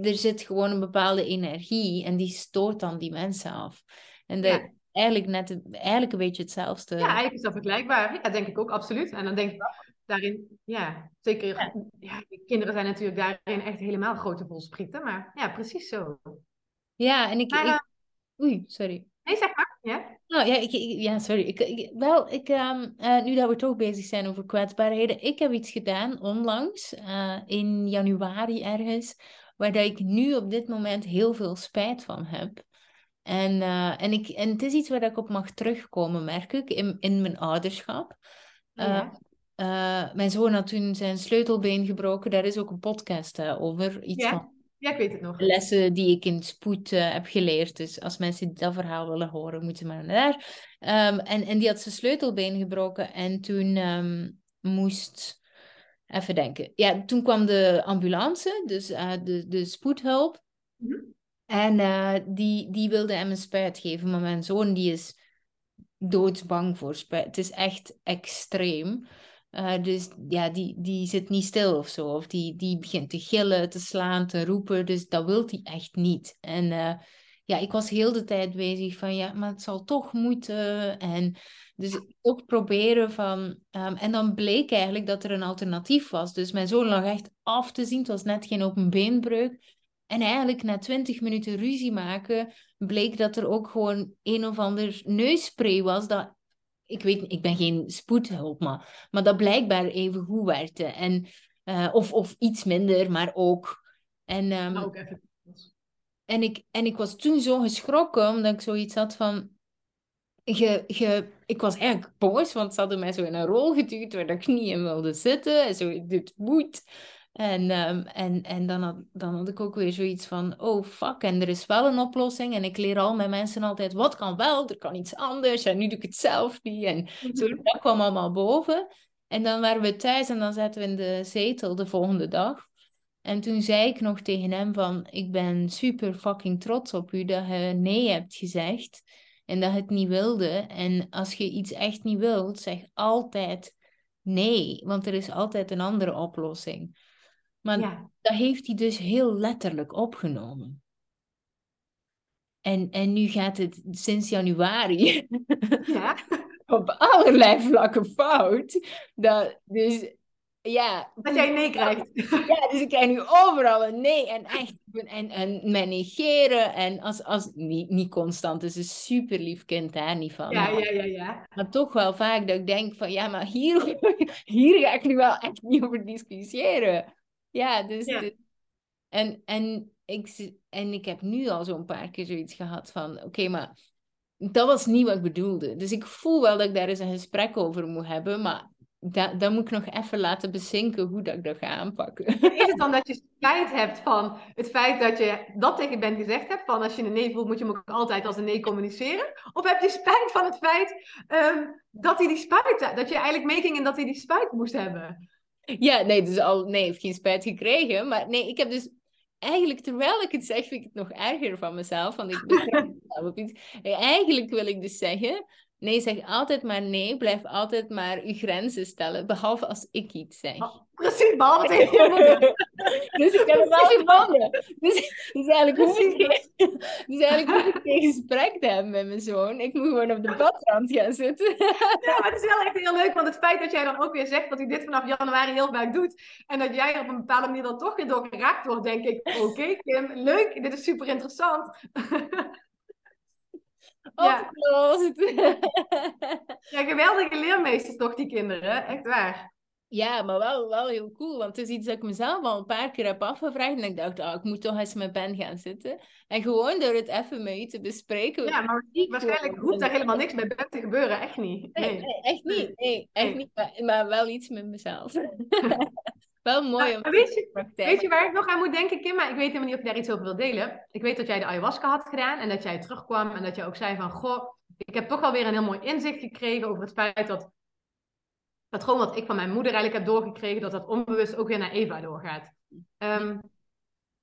er zit gewoon een bepaalde energie en die stoot dan die mensen af. En de, eigenlijk net eigenlijk een beetje hetzelfde. Ja, eigenlijk is dat vergelijkbaar. Ja, denk ik ook, absoluut. En dan denk ik daarin, ja, zeker. Ja. kinderen zijn natuurlijk daarin echt helemaal grote volsprieten. Maar ja, precies zo. Ja, en ik. ik... Eh, oei, sorry. Nee, zeg maar. Ja, nou, ja, ik, ja sorry. Ik, wel, ik, um, uh, nu dat we toch bezig zijn over kwetsbaarheden. Ik heb iets gedaan onlangs, uh, in januari ergens. waar dat ik nu op dit moment heel veel spijt van heb. En, uh, en, ik, en het is iets waar ik op mag terugkomen, merk ik, in, in mijn ouderschap. Ja. Uh, mijn zoon had toen zijn sleutelbeen gebroken. Daar is ook een podcast uh, over. Iets Ja. van ja, ik weet het nog. lessen die ik in spoed eh, heb geleerd. Dus als mensen dat verhaal willen horen, moeten ze maar naar daar. Ehm, en, en die had zijn sleutelbeen gebroken. En toen ehm, moest... Even denken. Ja, toen kwam de ambulance, dus eh, de, de spoedhulp. Mhm. En eh, die, die wilde hem een spuit geven. Maar mijn zoon die is doodsbang voor spuit. Het is echt extreem. Uh, dus ja, die, die zit niet stil of zo. Of die, die begint te gillen, te slaan, te roepen. Dus dat wil hij echt niet. En uh, ja, ik was heel de tijd bezig van ja, maar het zal toch moeten. En dus ook proberen van. Um, en dan bleek eigenlijk dat er een alternatief was. Dus mijn zoon lag echt af te zien. Het was net geen open beenbreuk. En eigenlijk na twintig minuten ruzie maken, bleek dat er ook gewoon een of ander neusspray was dat ik weet, ik ben geen spoedhulp, maar, maar dat blijkbaar even goed werkte. En, uh, of, of iets minder, maar ook. En, um, ook even. en, ik, en ik was toen zo geschrokken, omdat ik zoiets had van. Je, je, ik was eigenlijk boos, want ze hadden mij zo in een rol geduwd waar ik niet in wilde zitten. En zo, dit moet. En, um, en, en dan, had, dan had ik ook weer zoiets van, oh fuck, en er is wel een oplossing. En ik leer al mijn mensen altijd, wat kan wel, er kan iets anders. En nu doe ik het zelf niet. En zo, dat kwam allemaal boven. En dan waren we thuis en dan zaten we in de zetel de volgende dag. En toen zei ik nog tegen hem van, ik ben super fucking trots op u dat je nee hebt gezegd. En dat je het niet wilde. En als je iets echt niet wilt, zeg altijd nee. Want er is altijd een andere oplossing. Maar Ja. dat heeft hij dus heel letterlijk opgenomen. En, en nu gaat het sinds januari Ja. op allerlei vlakken fout. Dat, dus ja, Dat jij nee krijgt. ja, dus ik krijg nu overal een nee. En echt, en, en mij negeren. En als, als niet, niet constant, is een super lief kind daar niet van. Ja, ja, ja, ja. Maar toch wel vaak dat ik denk van, ja, maar hier, hier ga ik nu wel echt niet over discussiëren. Ja, dus... Ja. dus- en, en, ik, en ik heb nu al zo'n paar keer zoiets gehad van, oké, maar dat was niet wat ik bedoelde. Dus ik voel wel dat ik daar eens een gesprek over moet hebben, maar dat, dat moet ik nog even laten bezinken hoe dat ik dat ga aanpakken. Is het dan dat je spijt hebt van het feit dat je dat tegen Ben gezegd hebt? Van als je een nee voelt, moet je hem ook altijd als een nee communiceren? Of heb je spijt van het feit ehm, dat hij die spuit, dat je eigenlijk meeging en dat hij die spuit moest hebben? Ja, nee, dus al, nee, ik heb geen spijt gekregen. Maar nee, ik heb dus eigenlijk, terwijl ik het zeg, vind ik het nog erger van mezelf. Want ik betrap mezelf op iets. Eigenlijk wil ik dus zeggen, nee, zeg altijd maar nee. Blijf altijd maar uw grenzen stellen. Behalve als ik iets zeg. Oh, Precies, behalve tegen je moeder. Dus ik heb wel gevonden. Dus, dus eigenlijk hoef ik geen, dus eigenlijk hoef ik geen gesprek te hebben met mijn zoon. Ik moet gewoon op de badrand gaan zitten. Ja, maar het is wel echt heel leuk, want het feit dat jij dan ook weer zegt dat hij dit vanaf januari heel vaak doet en dat jij er op een bepaalde manier dan toch weer door geraakt wordt, denk ik, oké Kim, leuk, dit is super interessant. Ja. Opgelost. Ja, geweldige leermeesters toch, die kinderen, echt waar. Ja, maar wel, wel heel cool. Want het is iets dat ik mezelf al een paar keer heb afgevraagd. En ik dacht, ah, ik moet toch eens met Ben gaan zitten. En gewoon door het even met u te bespreken. Ja, maar waarschijnlijk hoeft daar helemaal niks bij Ben te gebeuren, echt niet. Nee, Nee. nee, echt niet. Nee, echt Nee. niet. Maar, maar wel iets met mezelf. wel mooi om Maar weet je, praktijk. Weet je waar ik nog aan moet denken, Kim? Maar ik weet helemaal niet of je daar iets over wil delen. Ik weet dat jij de ayahuasca had gedaan en dat jij terugkwam en dat je ook zei van... Goh, ik heb toch alweer een heel mooi inzicht gekregen over het feit dat... Het patroon wat ik van mijn moeder eigenlijk heb doorgekregen, dat dat onbewust ook weer naar Eva doorgaat. Ehm,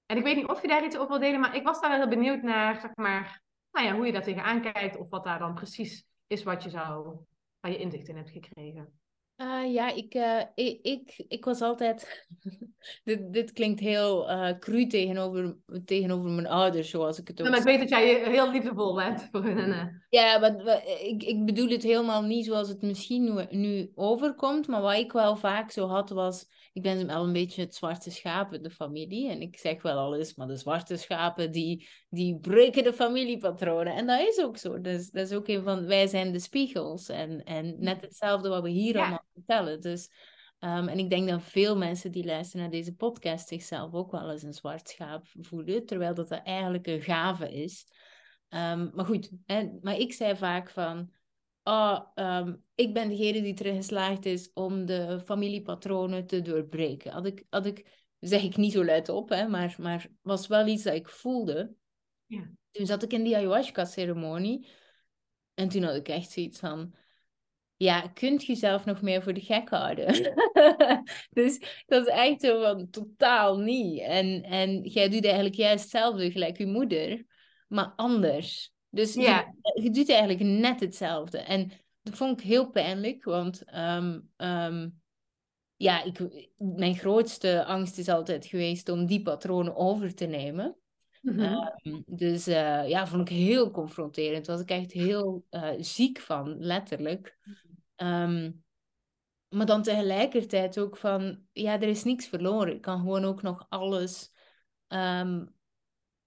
en ik weet niet of je daar iets over wil delen, maar ik was daar wel heel benieuwd naar, zeg maar, nou ja, hoe je daar tegenaan kijkt of wat daar dan precies is wat je zou, waar je inzicht in hebt gekregen. Ah, ja, ik, eh, ik, ik, ik was altijd... dit, dit klinkt heel eh cru tegenover, tegenover mijn ouders, zoals ik het ook Ja, maar ik weet dat jij heel liefdevol bent voor hun. Ja, maar ik, ik bedoel het helemaal niet zoals het misschien nu, nu overkomt. Maar wat ik wel vaak zo had was... Ik ben wel een beetje het zwarte schaap in de familie. En ik zeg wel al eens, maar de zwarte schapen die, die breken de familiepatronen. En dat is ook zo. Dus, dat is ook een van... Wij zijn de spiegels. En, en net hetzelfde wat we hier Ja. allemaal vertellen. Dus Ehm, en ik denk dat veel mensen die luisteren naar deze podcast zichzelf ook wel eens een zwart schaap voelen, terwijl dat, dat eigenlijk een gave is. Ehm, maar goed, hè, maar ik zei vaak van, oh, ik ben degene die erin geslaagd is om de familiepatronen te doorbreken. Had ik, had ik zeg ik niet zo luid op, hè, maar, maar was wel iets dat ik voelde. Ja. Toen zat ik in die ayahuasca-ceremonie en toen had ik echt zoiets van, ja, kunt je zelf nog meer voor de gek houden? dus dat is echt zo van, totaal niet. En, en jij doet eigenlijk juist hetzelfde, gelijk je moeder, maar anders. Dus Ja. je, je doet eigenlijk net hetzelfde. En dat vond ik heel pijnlijk, want ehm, ehm, ja, ik, mijn grootste angst is altijd geweest om die patronen over te nemen. Mhm. Ehm, dus eh, ja, vond ik heel confronterend. Daar was ik echt heel eh, ziek van, letterlijk. Ehm, maar dan tegelijkertijd ook van, ja, er is niks verloren. Ik kan gewoon ook nog alles, ehm,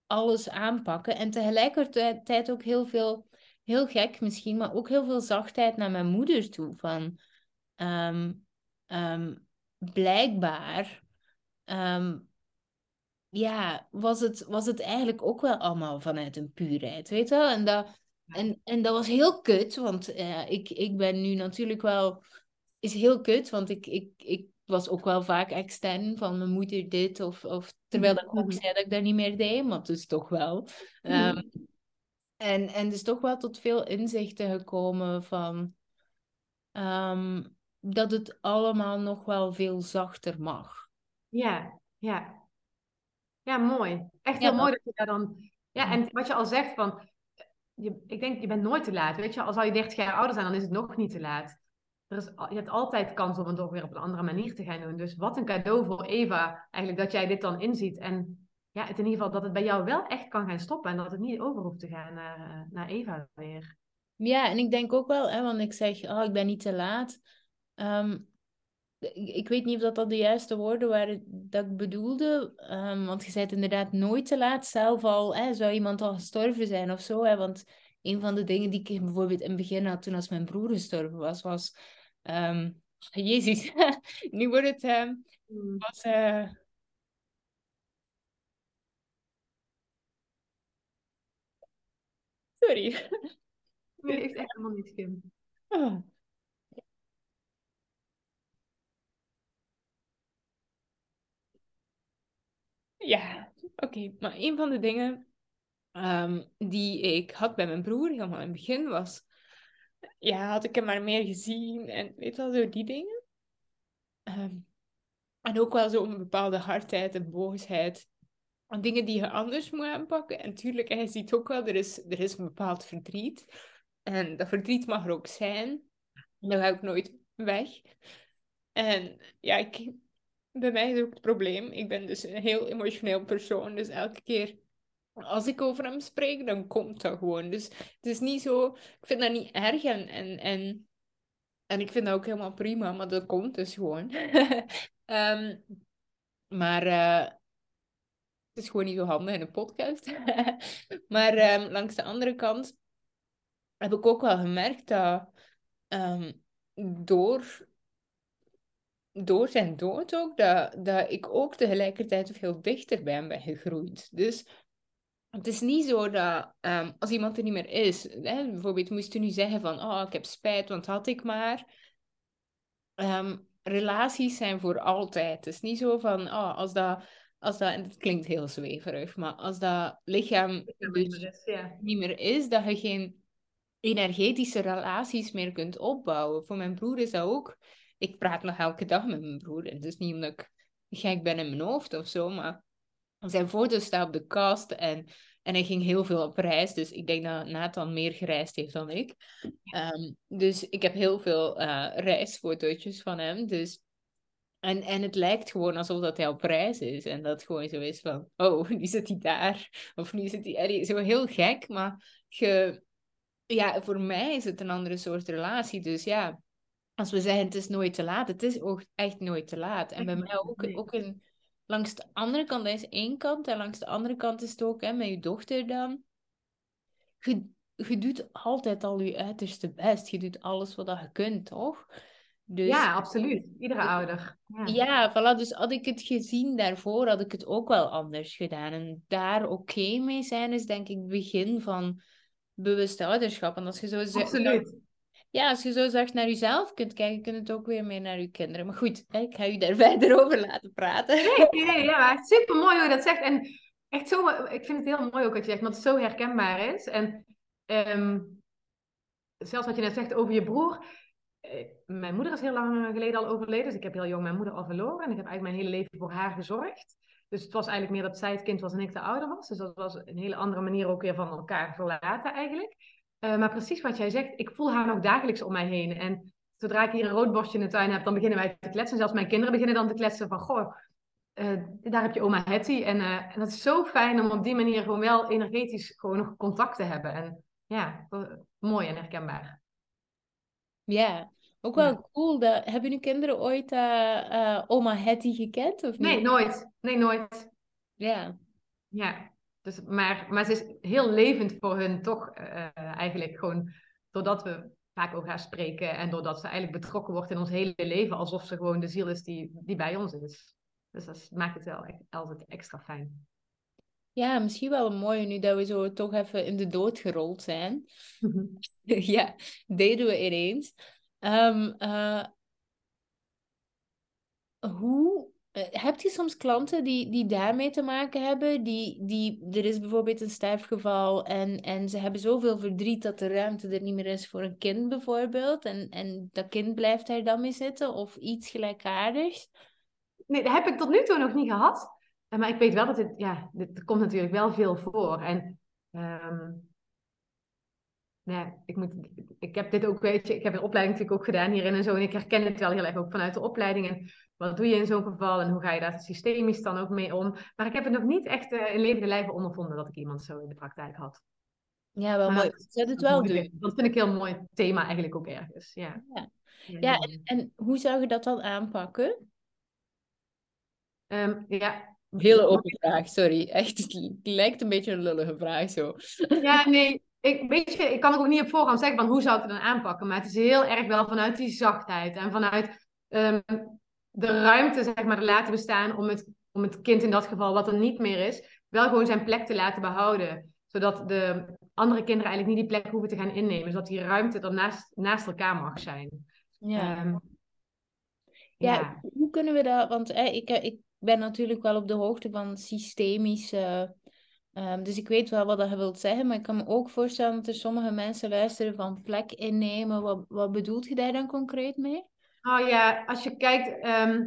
alles aanpakken. En tegelijkertijd ook heel veel, heel gek misschien, maar ook heel veel zachtheid naar mijn moeder toe. Van, blijkbaar ja, was het, was het eigenlijk ook wel allemaal vanuit een puurheid, weet je wel? En dat, en, en dat was heel kut, want eh, ik, ik ben nu natuurlijk wel... Is heel kut, want ik, ik, ik was ook wel vaak extern van mijn moeder dit, of, of terwijl ik ook Mhm. zei dat ik dat niet meer deed, maar dus toch wel. Ehm, en, en dus toch wel tot veel inzichten gekomen van ehm, dat het allemaal nog wel veel zachter mag. Ja, ja. Ja, mooi. Echt Ja, heel mooi dat je daar dan... Ja, en wat je al zegt van... Je, ik denk, je bent nooit te laat. Weet je, al zou je 30 jaar ouder zijn, dan is het nog niet te laat. Er is, al- je hebt altijd kans om het toch weer op een andere manier te gaan doen. Dus wat een cadeau voor Eva, eigenlijk, dat jij dit dan inziet. En ja, het in ieder geval dat het bij jou wel echt kan gaan stoppen. En dat het niet over hoeft te gaan naar, eh, naar Eva weer. Ja, en ik denk ook wel, hè, want ik zeg, oh, ik ben niet te laat. Ehm, ik, weet niet of dat, dat de juiste woorden waren dat ik bedoelde. Ehm, want je zei het inderdaad nooit te laat. Zelf al, hè, zou iemand al gestorven zijn of zo. Hè, want een van de dingen die ik bijvoorbeeld in het begin had toen als mijn broer gestorven was, was... ehm, Jezus, nu wordt het... ehm, was, eh, Sorry. Nee, heeft echt helemaal niets, Kim. Ja, oké. Maar een van de dingen ehm, die ik had bij mijn broer helemaal in het begin was... Ja, had ik hem maar meer gezien en weet wel, zo die dingen. Ehm, en ook wel zo'n bepaalde hardheid en boosheid. En dingen die je anders moet aanpakken. En tuurlijk, hij ziet ook wel, er is, er is een bepaald verdriet. En dat verdriet mag er ook zijn. Dat ga ik nooit weg. En ja, ik, bij mij is ook het probleem. Ik ben dus een heel emotioneel persoon. Dus elke keer als ik over hem spreek, dan komt dat gewoon. Dus het is niet zo... Ik vind dat niet erg en, en, en, en ik vind dat ook helemaal prima. Maar dat komt dus gewoon. Ehm, maar eh, het is gewoon niet zo handig in een podcast. maar ehm, langs de andere kant heb ik ook wel gemerkt dat ehm, door, door zijn dood ook, dat, dat ik ook tegelijkertijd veel dichter bij hem ben gegroeid. Dus het is niet zo dat ehm, als iemand er niet meer is, hè, bijvoorbeeld moest je nu zeggen van, oh, ik heb spijt, want had ik maar. Ehm, relaties zijn voor altijd. Het is niet zo van, oh, als dat, als dat, en het klinkt heel zweverig, maar als dat lichaam dus ja. niet meer is, dat je geen energetische relaties meer kunt opbouwen. Voor mijn broer is dat ook. Ik praat nog elke dag met mijn broer. En het is niet omdat ik gek ben in mijn hoofd of zo, maar zijn foto staat op de kast en, en hij ging heel veel op reis. Dus ik denk dat Nathan meer gereisd heeft dan ik. Ehm, dus ik heb heel veel eh reisfotootjes van hem. Dus en, en het lijkt gewoon alsof dat hij op reis is. En dat gewoon zo is van, oh, nu zit hij daar. Of nu zit hij... Zo heel gek, maar je... Ja, voor mij is het een andere soort relatie. Dus ja, als we zeggen het is nooit te laat, het is ook echt nooit te laat. En bij mij ook, ook een, langs de andere kant, dat is één kant. En langs de andere kant is het ook hè, met je dochter dan. Je, je doet altijd al je uiterste best. Je doet alles wat je kunt, toch? Dus, ja, absoluut. Iedere ouder. Ja. Ja, voilà. Dus had ik het gezien daarvoor, had ik het ook wel anders gedaan. En daar oké mee zijn is denk ik het begin van bewust ouderschap. En als je zo zegt, Absoluut. Ja, als je zo zacht naar jezelf kunt kijken, kun je het ook weer mee naar je kinderen. Maar goed, ik ga je daar verder over laten praten. Nee, nee, ja, super mooi hoe je dat zegt. En echt zo, ik vind het heel mooi ook wat je zegt, want het zo herkenbaar is. En ehm, zelfs wat je net zegt over je broer. eh, Mijn moeder is heel lang geleden al overleden, dus ik heb heel jong mijn moeder al verloren. En ik heb eigenlijk mijn hele leven voor haar gezorgd. Dus het was eigenlijk meer dat zij het kind was en ik de ouder was. Dus dat was een hele andere manier ook weer van elkaar verlaten eigenlijk. Eh, maar precies wat jij zegt, ik voel haar nog dagelijks om mij heen. En zodra ik hier een roodborstje in de tuin heb, dan beginnen wij te kletsen. Zelfs mijn kinderen beginnen dan te kletsen van, goh, eh, daar heb je oma Hetty. En, eh, en dat is zo fijn om op die manier gewoon wel energetisch gewoon nog contact te hebben. En ja, mooi en herkenbaar. Ja, ook wel Ja. cool. Hebben uw kinderen ooit oma Hetty gekend of Nee, niet? nooit. Nee, nooit. Ja. Ja. Dus, maar, maar ze is heel levend voor hun toch eh, eigenlijk gewoon doordat we vaak over haar spreken en doordat ze eigenlijk betrokken wordt in ons hele leven, alsof ze gewoon de ziel is die, die bij ons is. Dus dat maakt het wel echt altijd extra fijn. Ja, misschien wel een mooie nu dat we zo toch even in de dood gerold zijn. Ja, deden we ineens. Ehm, eh, hoe, eh, heb je soms klanten die, die daarmee te maken hebben? Die, die, er is bijvoorbeeld een sterfgeval en, en ze hebben zoveel verdriet dat de ruimte er niet meer is voor een kind bijvoorbeeld. En, en dat kind blijft daar dan mee zitten of iets gelijkaardigs. Nee, dat heb ik tot nu toe nog niet gehad. Eh, Maar ik weet wel dat dit, ja, dit komt natuurlijk wel veel voor. En ehm, ja, ik, moet, ik heb dit ook, weet je, ik heb een opleiding natuurlijk ook gedaan hierin en zo. En ik herken het wel heel erg ook vanuit de opleiding. En wat doe je in zo'n geval en hoe ga je daar systemisch dan ook mee om? Maar ik heb het nog niet echt eh, in levende lijven ondervonden dat ik iemand zo in de praktijk had. Ja, wel Maar mooi. dat- Zet het wel doen. Dat vind ik een heel mooi thema eigenlijk ook ergens. Ja, Ja. Ja, en, en hoe zou je dat dan aanpakken? Ehm, ja. Hele open vraag, sorry. Echt, het lijkt een beetje een lullige vraag zo. Ja, nee, ik, weet je, ik kan ook niet op voorhand zeggen van hoe zou ik het dan aanpakken. Maar het is heel erg wel vanuit die zachtheid en vanuit ehm, de ruimte, zeg maar, te laten bestaan om het, om het kind in dat geval, wat er niet meer is, wel gewoon zijn plek te laten behouden. Zodat de andere kinderen eigenlijk niet die plek hoeven te gaan innemen. Zodat die ruimte er naast, naast elkaar mag zijn. Ja. Ehm, Ja, ja. hoe kunnen we dat? Want eh, ik, ik ben natuurlijk wel op de hoogte van systemische. Ehm, dus ik weet wel wat dat je wilt zeggen, maar ik kan me ook voorstellen dat er sommige mensen luisteren van plek innemen. Wat, wat bedoelt je daar dan concreet mee? Oh ja, als je kijkt, ehm,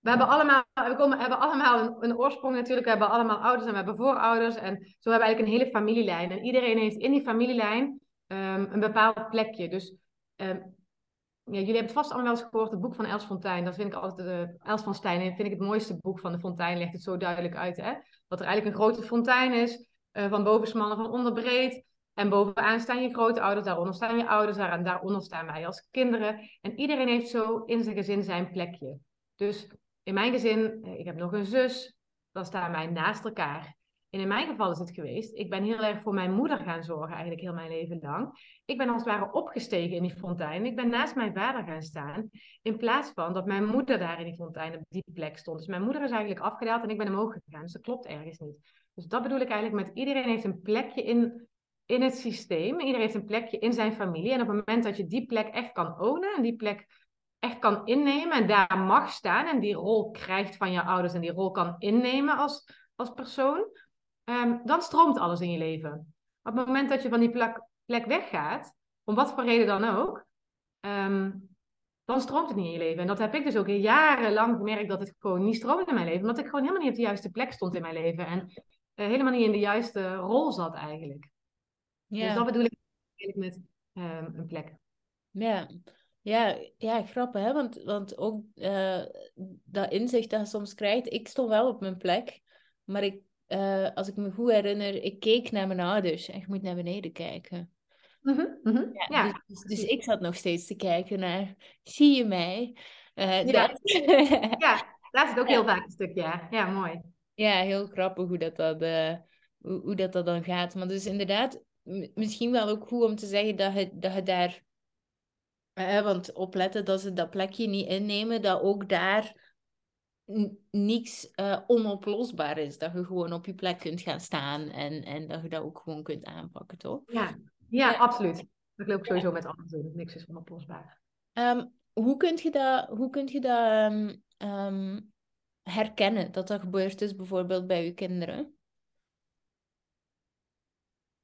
we hebben allemaal, we komen, hebben allemaal een, een oorsprong natuurlijk. We hebben allemaal ouders en we hebben voorouders. En zo hebben we eigenlijk een hele familielijn. En iedereen heeft in die familielijn ehm, een bepaald plekje. Dus ja, jullie hebben vast allemaal wel eens gehoord, het boek van Els Fontein. Dat vind ik altijd, eh Els van Stijn, vind ik het mooiste boek van de Fontein. Legt het zo duidelijk uit, hè. Dat er eigenlijk een grote fontein is, eh, van en van onder breed. En bovenaan staan je grootouders, daaronder staan je ouders, daar, daaronder staan wij als kinderen. En iedereen heeft zo in zijn gezin zijn plekje. Dus in mijn gezin, eh, ik heb nog een zus, dan staan wij naast elkaar. En in mijn geval is het geweest, ik ben heel erg voor mijn moeder gaan zorgen, eigenlijk heel mijn leven lang. Ik ben als het ware opgestegen in die fontein. Ik ben naast mijn vader gaan staan, in plaats van dat mijn moeder daar in die fontein op die plek stond. Dus mijn moeder is eigenlijk afgedaald en ik ben omhoog gegaan. Dus dat klopt ergens niet. Dus dat bedoel ik eigenlijk met iedereen heeft een plekje in, in het systeem. Iedereen heeft een plekje in zijn familie. En op het moment dat je die plek echt kan ownen en die plek echt kan innemen en daar mag staan en die rol krijgt van je ouders en die rol kan innemen als, als persoon, ehm, dan stroomt alles in je leven. Op het moment dat je van die plek, plek weggaat, om wat voor reden dan ook, ehm, dan stroomt het niet in je leven. En dat heb ik dus ook jarenlang gemerkt dat het gewoon niet stroomde in mijn leven, omdat ik gewoon helemaal niet op de juiste plek stond in mijn leven en eh, helemaal niet in de juiste rol zat eigenlijk. Dus dat bedoel ik met ehm, een plek. Ja, ja, ja, grappig hè, want, want ook eh, dat inzicht dat je soms krijgt, ik stond wel op mijn plek, maar ik, eh, als ik me goed herinner, ik keek naar mijn ouders en je moet naar beneden kijken. Mhm, mhm. Ja, Ja, dus, dus, dus ik zat nog steeds te kijken naar, zie je mij? Eh, Ja. dat- ja, daar zit ook heel vaak een stukje. Ja, ja mooi. Ja, heel grappig hoe dat, dat, eh, hoe, hoe dat, dat dan gaat. Maar dus inderdaad, misschien wel ook goed om te zeggen dat je, dat je daar want opletten dat ze dat plekje niet innemen, dat ook daar niks uh, onoplosbaar is. Dat je gewoon op je plek kunt gaan staan en, en dat je dat ook gewoon kunt aanpakken, toch? Ja, ja, absoluut. Dat loop ik sowieso met alles doen. Niks is onoplosbaar. Um, hoe kun je dat, hoe kun je dat um, herkennen, dat dat gebeurd is bijvoorbeeld bij je kinderen?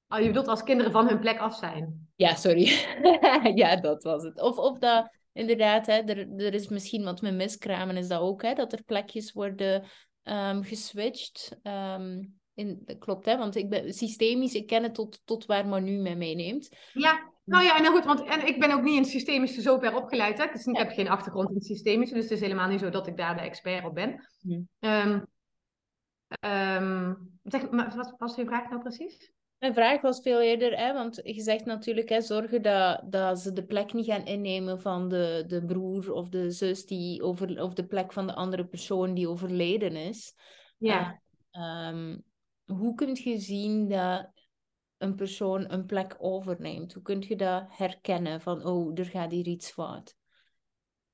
Oh, je bedoelt als kinderen van hun plek af zijn? Ja, sorry. ja, dat was het. Of, of dat, inderdaad, hè, er, er is misschien wat met miskramen, is dat ook, hè, dat er plekjes worden um, geswitcht. Um, in, dat klopt, hè, want ik ben systemisch, ik ken het tot, tot waar Manu mij meeneemt. Ja, nou ja, en nou goed, want en ik ben ook niet in het systemische zo ver opgeleid. Hè? Dus ik heb geen achtergrond in het systemische, dus het is helemaal niet zo dat ik daar de expert op ben. Hmm. Um, zeg, wat was je vraag nou precies? Mijn vraag was veel eerder, hè, want je zegt natuurlijk hè, zorgen dat, dat ze de plek niet gaan innemen van de, de broer of de zus die over, of de plek van de andere persoon die overleden is. Ja. Uh, hoe kun je zien dat een persoon een plek overneemt? Hoe kun je dat herkennen van, oh, er gaat hier iets fout?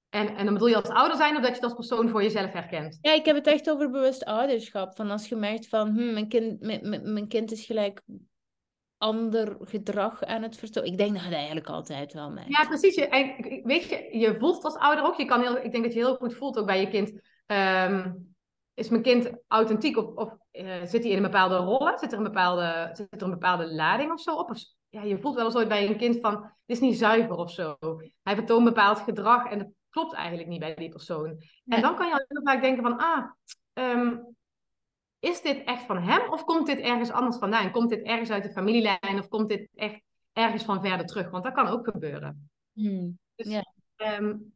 En, en dan bedoel je als ouder zijn of dat je het als persoon voor jezelf herkent? Ja, ik heb het echt over bewust ouderschap. Van als je merkt van, hm, mijn, kind, mijn, mijn kind is gelijk ander gedrag aan het vertonen. Ik denk dat je dat eigenlijk altijd wel merkt. Ja, precies. Je, weet je, je voelt als ouder ook. Je kan heel, ik denk dat je heel goed voelt ook bij je kind. Ehm, is mijn kind authentiek of, of uh, zit hij in een bepaalde rol? Zit er een bepaalde, zit er een bepaalde lading of zo op? Of, ja, je voelt wel eens ooit bij een kind van, dit is niet zuiver of zo. Hij vertoont bepaald gedrag en dat klopt eigenlijk niet bij die persoon. En dan kan je heel vaak denken van, ah, um, is dit echt van hem of komt dit ergens anders vandaan? Komt dit ergens uit de familielijn of komt dit echt ergens van verder terug? Want dat kan ook gebeuren. Hmm. Dus, um,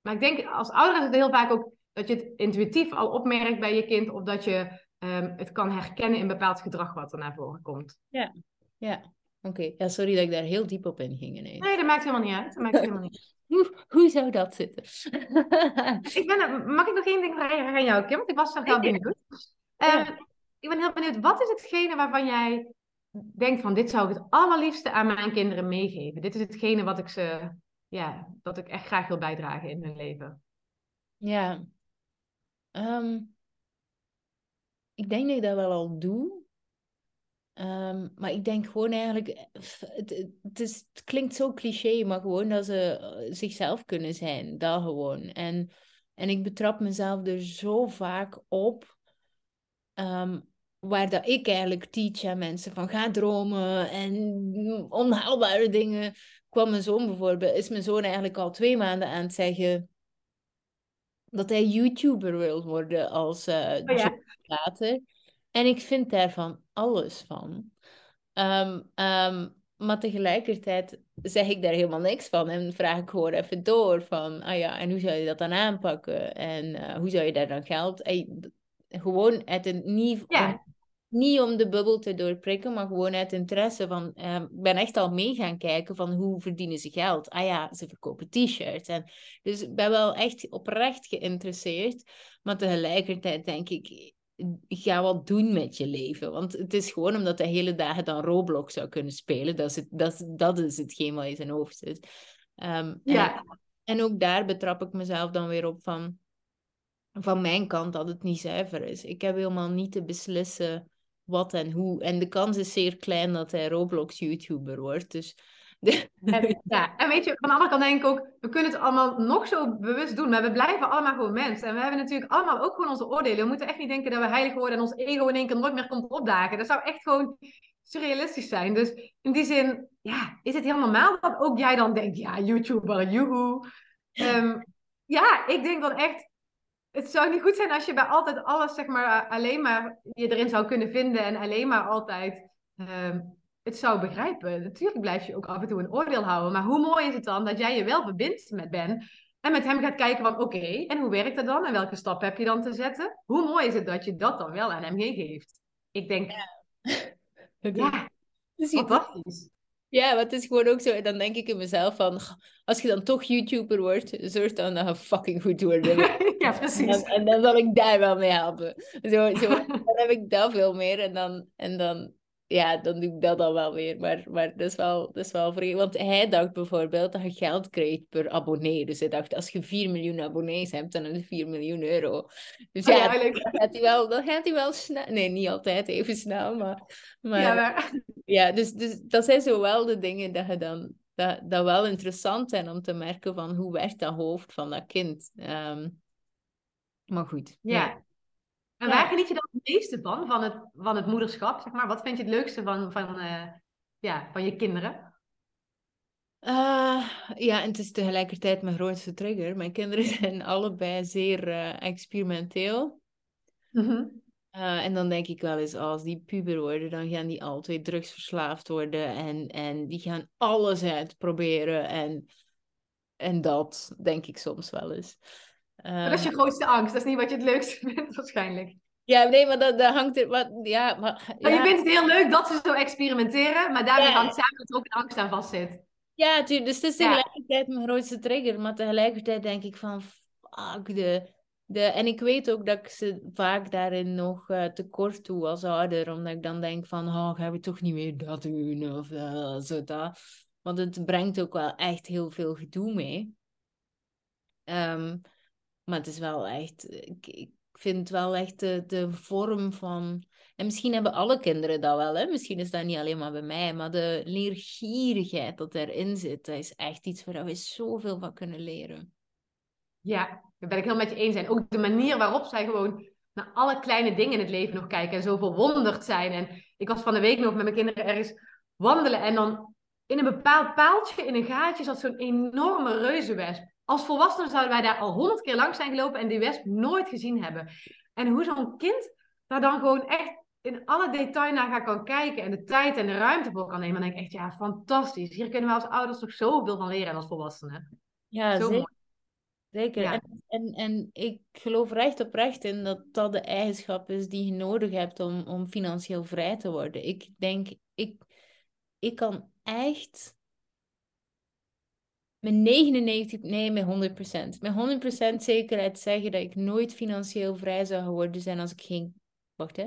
maar ik denk als ouder is het heel vaak ook dat je het intuïtief al opmerkt bij je kind of dat je um, het kan herkennen in bepaald gedrag wat er naar voren komt. Ja, ja. Oké, ja, sorry dat ik daar heel diep op in ging ineens. Nee, dat maakt helemaal niet uit. Dat maakt helemaal niet hoe, hoe zou dat zitten? ik ben, mag ik nog één ding vragen aan jou, Kim? Want ik was zo heel benieuwd. Um, ik ben heel benieuwd, wat is hetgene waarvan jij denkt van dit zou ik het allerliefste aan mijn kinderen meegeven? Dit is hetgene wat ik ze, ja, dat ik echt graag wil bijdragen in hun leven. Ja. Um, ik denk dat ik dat wel al doe. Um, maar ik denk gewoon eigenlijk, eh, het, het, is, het, klinkt zo cliché, maar gewoon dat ze eh, zichzelf kunnen zijn. Dat gewoon. En, en ik betrap mezelf er zo vaak op, um, waar dat ik eigenlijk teach aan mensen van ga dromen en onhaalbare dingen. Kwam mijn zoon bijvoorbeeld, is mijn zoon eigenlijk al twee maanden aan het zeggen dat hij YouTuber wil worden als uh, oh ja. later. En ik vind daarvan alles van. Um, um, maar tegelijkertijd zeg ik daar helemaal niks van en vraag ik gewoon even door van, ah ja, en hoe zou je dat dan aanpakken? En uh, hoe zou je daar dan geld... gewoon uit een, niet, ja. niet om de bubbel te doorprikken, maar gewoon uit interesse van, uh, ik ben echt al mee gaan kijken van hoe verdienen ze geld? Ah ja, ze verkopen t-shirts. En, dus ik ben wel echt oprecht geïnteresseerd, maar tegelijkertijd denk ik, ga wat doen met je leven. Want het is gewoon omdat de hele dagen dan Roblox zou kunnen spelen. Dat is, het, dat is, dat is hetgeen wat in zijn hoofd zit. Um, ja. En, en, ook daar betrap ik mezelf dan weer op van, van mijn kant dat het niet zuiver is. Ik heb helemaal niet te beslissen wat en hoe. En de kans is zeer klein dat hij Roblox-YouTuber wordt. Dus en, ja, en weet je, van de andere kant denk ik ook, we kunnen het allemaal nog zo bewust doen, maar we blijven allemaal gewoon mensen. En we hebben natuurlijk allemaal ook gewoon onze oordelen. We moeten echt niet denken dat we heilig worden en ons ego in één keer nooit meer komt opdagen. Dat zou echt gewoon surrealistisch zijn. Dus in die zin, ja, is het heel normaal dat ook jij dan denkt, ja, YouTuber, joehoe. Um, ja, ik denk dan echt, het zou niet goed zijn als je bij altijd alles, zeg maar, alleen maar je erin zou kunnen vinden en alleen maar altijd... Um, het zou begrijpen. Natuurlijk blijf je ook af en toe een oordeel houden. Maar hoe mooi is het dan dat jij je wel verbindt met Ben. En met hem gaat kijken van oké, en hoe werkt dat dan? En welke stap heb je dan te zetten? Hoe mooi is het dat je dat dan wel aan hem geeft? Ik denk, ja, ja fantastisch. Ja, maar het is gewoon ook zo. Dan denk ik in mezelf van, als je dan toch YouTuber wordt, zorg dan dat je fucking goed wordt. ja, precies. En, en, dan zal ik daar wel mee helpen. Zo, zo dan heb ik dat veel meer. En dan, en dan ja, dan doe ik dat dan wel weer. Maar, maar dat is wel, dat is wel vreemd. Want hij dacht bijvoorbeeld dat je geld kreeg per abonnee. Dus hij dacht, als je 4 miljoen abonnees hebt, dan is het 4 miljoen euro. Dus Oh ja, ja, dan leuk. gaat hij wel, gaat hij wel snel. Nee, niet altijd even snel, maar... maar Ja, maar... ja, dus, dus dat zijn zo wel de dingen dat je dan... Dat, dat wel interessant zijn om te merken van hoe werkt dat hoofd van dat kind. Ehm, maar goed. Ja. En waar geniet je dan het meeste van, van het, van het moederschap, zeg maar? Wat vind je het leukste van, van, eh, ja, van je kinderen? Ah, ja, en het is tegelijkertijd mijn grootste trigger. Mijn kinderen zijn allebei zeer eh, experimenteel. Eh, en dan denk ik wel eens, als die puber worden, dan gaan die altijd drugsverslaafd worden. En, en die gaan alles uitproberen. En, en dat denk ik soms wel eens. Maar dat is je grootste angst. Dat is niet wat je het leukste vindt, waarschijnlijk. ja, nee, maar dat, dat hangt. Wat, ja, maar, Maar je ja, vindt het heel leuk dat ze zo experimenteren, maar daarmee Ja. hangt samen dat er ook een angst aan vastzit. Ja, tuurlijk. Dus het is Ja. tegelijkertijd mijn grootste trigger. Maar tegelijkertijd denk ik van, fuck, de, de... En ik weet ook dat ik ze vaak daarin nog eh, tekort doe als ouder. Omdat ik dan denk van, oh, gaan we toch niet meer dat doen? Of eh, zo dat. Want het brengt ook wel echt heel veel gedoe mee. Ehm, maar het is wel echt... Ik, vind het wel echt de, de vorm van... En misschien hebben alle kinderen dat wel, hè? Misschien is dat niet alleen maar bij mij, maar de leergierigheid dat erin zit, dat is echt iets waar we zoveel van kunnen leren. Ja, daar ben ik heel met je eens. En ook de manier waarop zij gewoon naar alle kleine dingen in het leven nog kijken en zo verwonderd zijn. En ik was van de week nog met mijn kinderen ergens wandelen en dan in een bepaald paaltje, in een gaatje, zat zo'n enorme reuzenwesp. Als volwassenen zouden wij daar al honderd keer langs zijn gelopen en die wesp nooit gezien hebben. En hoe zo'n kind daar dan gewoon echt in alle detail naar gaat kan kijken en de tijd en de ruimte voor kan nemen, dan denk ik echt, ja, fantastisch. Hier kunnen we als ouders toch zoveel van leren en als volwassenen. Ja, Zo zeker. zeker. Ja. En, en, en ik geloof er echt oprecht in dat dat de eigenschap is die je nodig hebt om, om financieel vrij te worden. Ik denk, ik, ik kan echt met 99, nee, met 100%, met 100% zekerheid zeggen dat ik nooit financieel vrij zou geworden zijn als ik geen, wacht hè,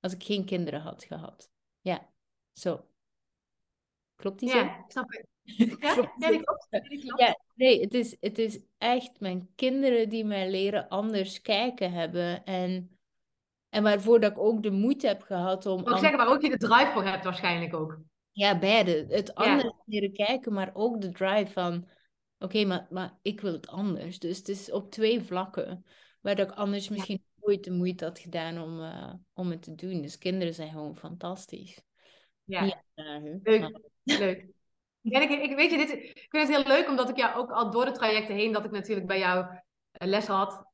als ik geen kinderen had gehad. Ja, zo. Klopt die? Ja, ik snap het. Ja, ja, klopt. klopt. Ja, nee, het is, het is echt mijn kinderen die mij leren anders kijken hebben. En, en waarvoor dat ik ook de moed heb gehad om... Ik zeggen, waar ook je de drive voor hebt waarschijnlijk ook. Ja, beide. Het Ja. anders leren kijken, maar ook de drive van... Oké, maar, maar ik wil het anders. Dus het is op twee vlakken. Waar ik anders misschien nooit de moeite had gedaan om, eh, om het te doen. Dus kinderen zijn gewoon fantastisch. Ja, aandagen, leuk. maar- leuk. En ik, ik, weet je, dit, ik vind het heel leuk, omdat ik jou ook al door de trajecten heen, dat ik natuurlijk bij jou eh, les had.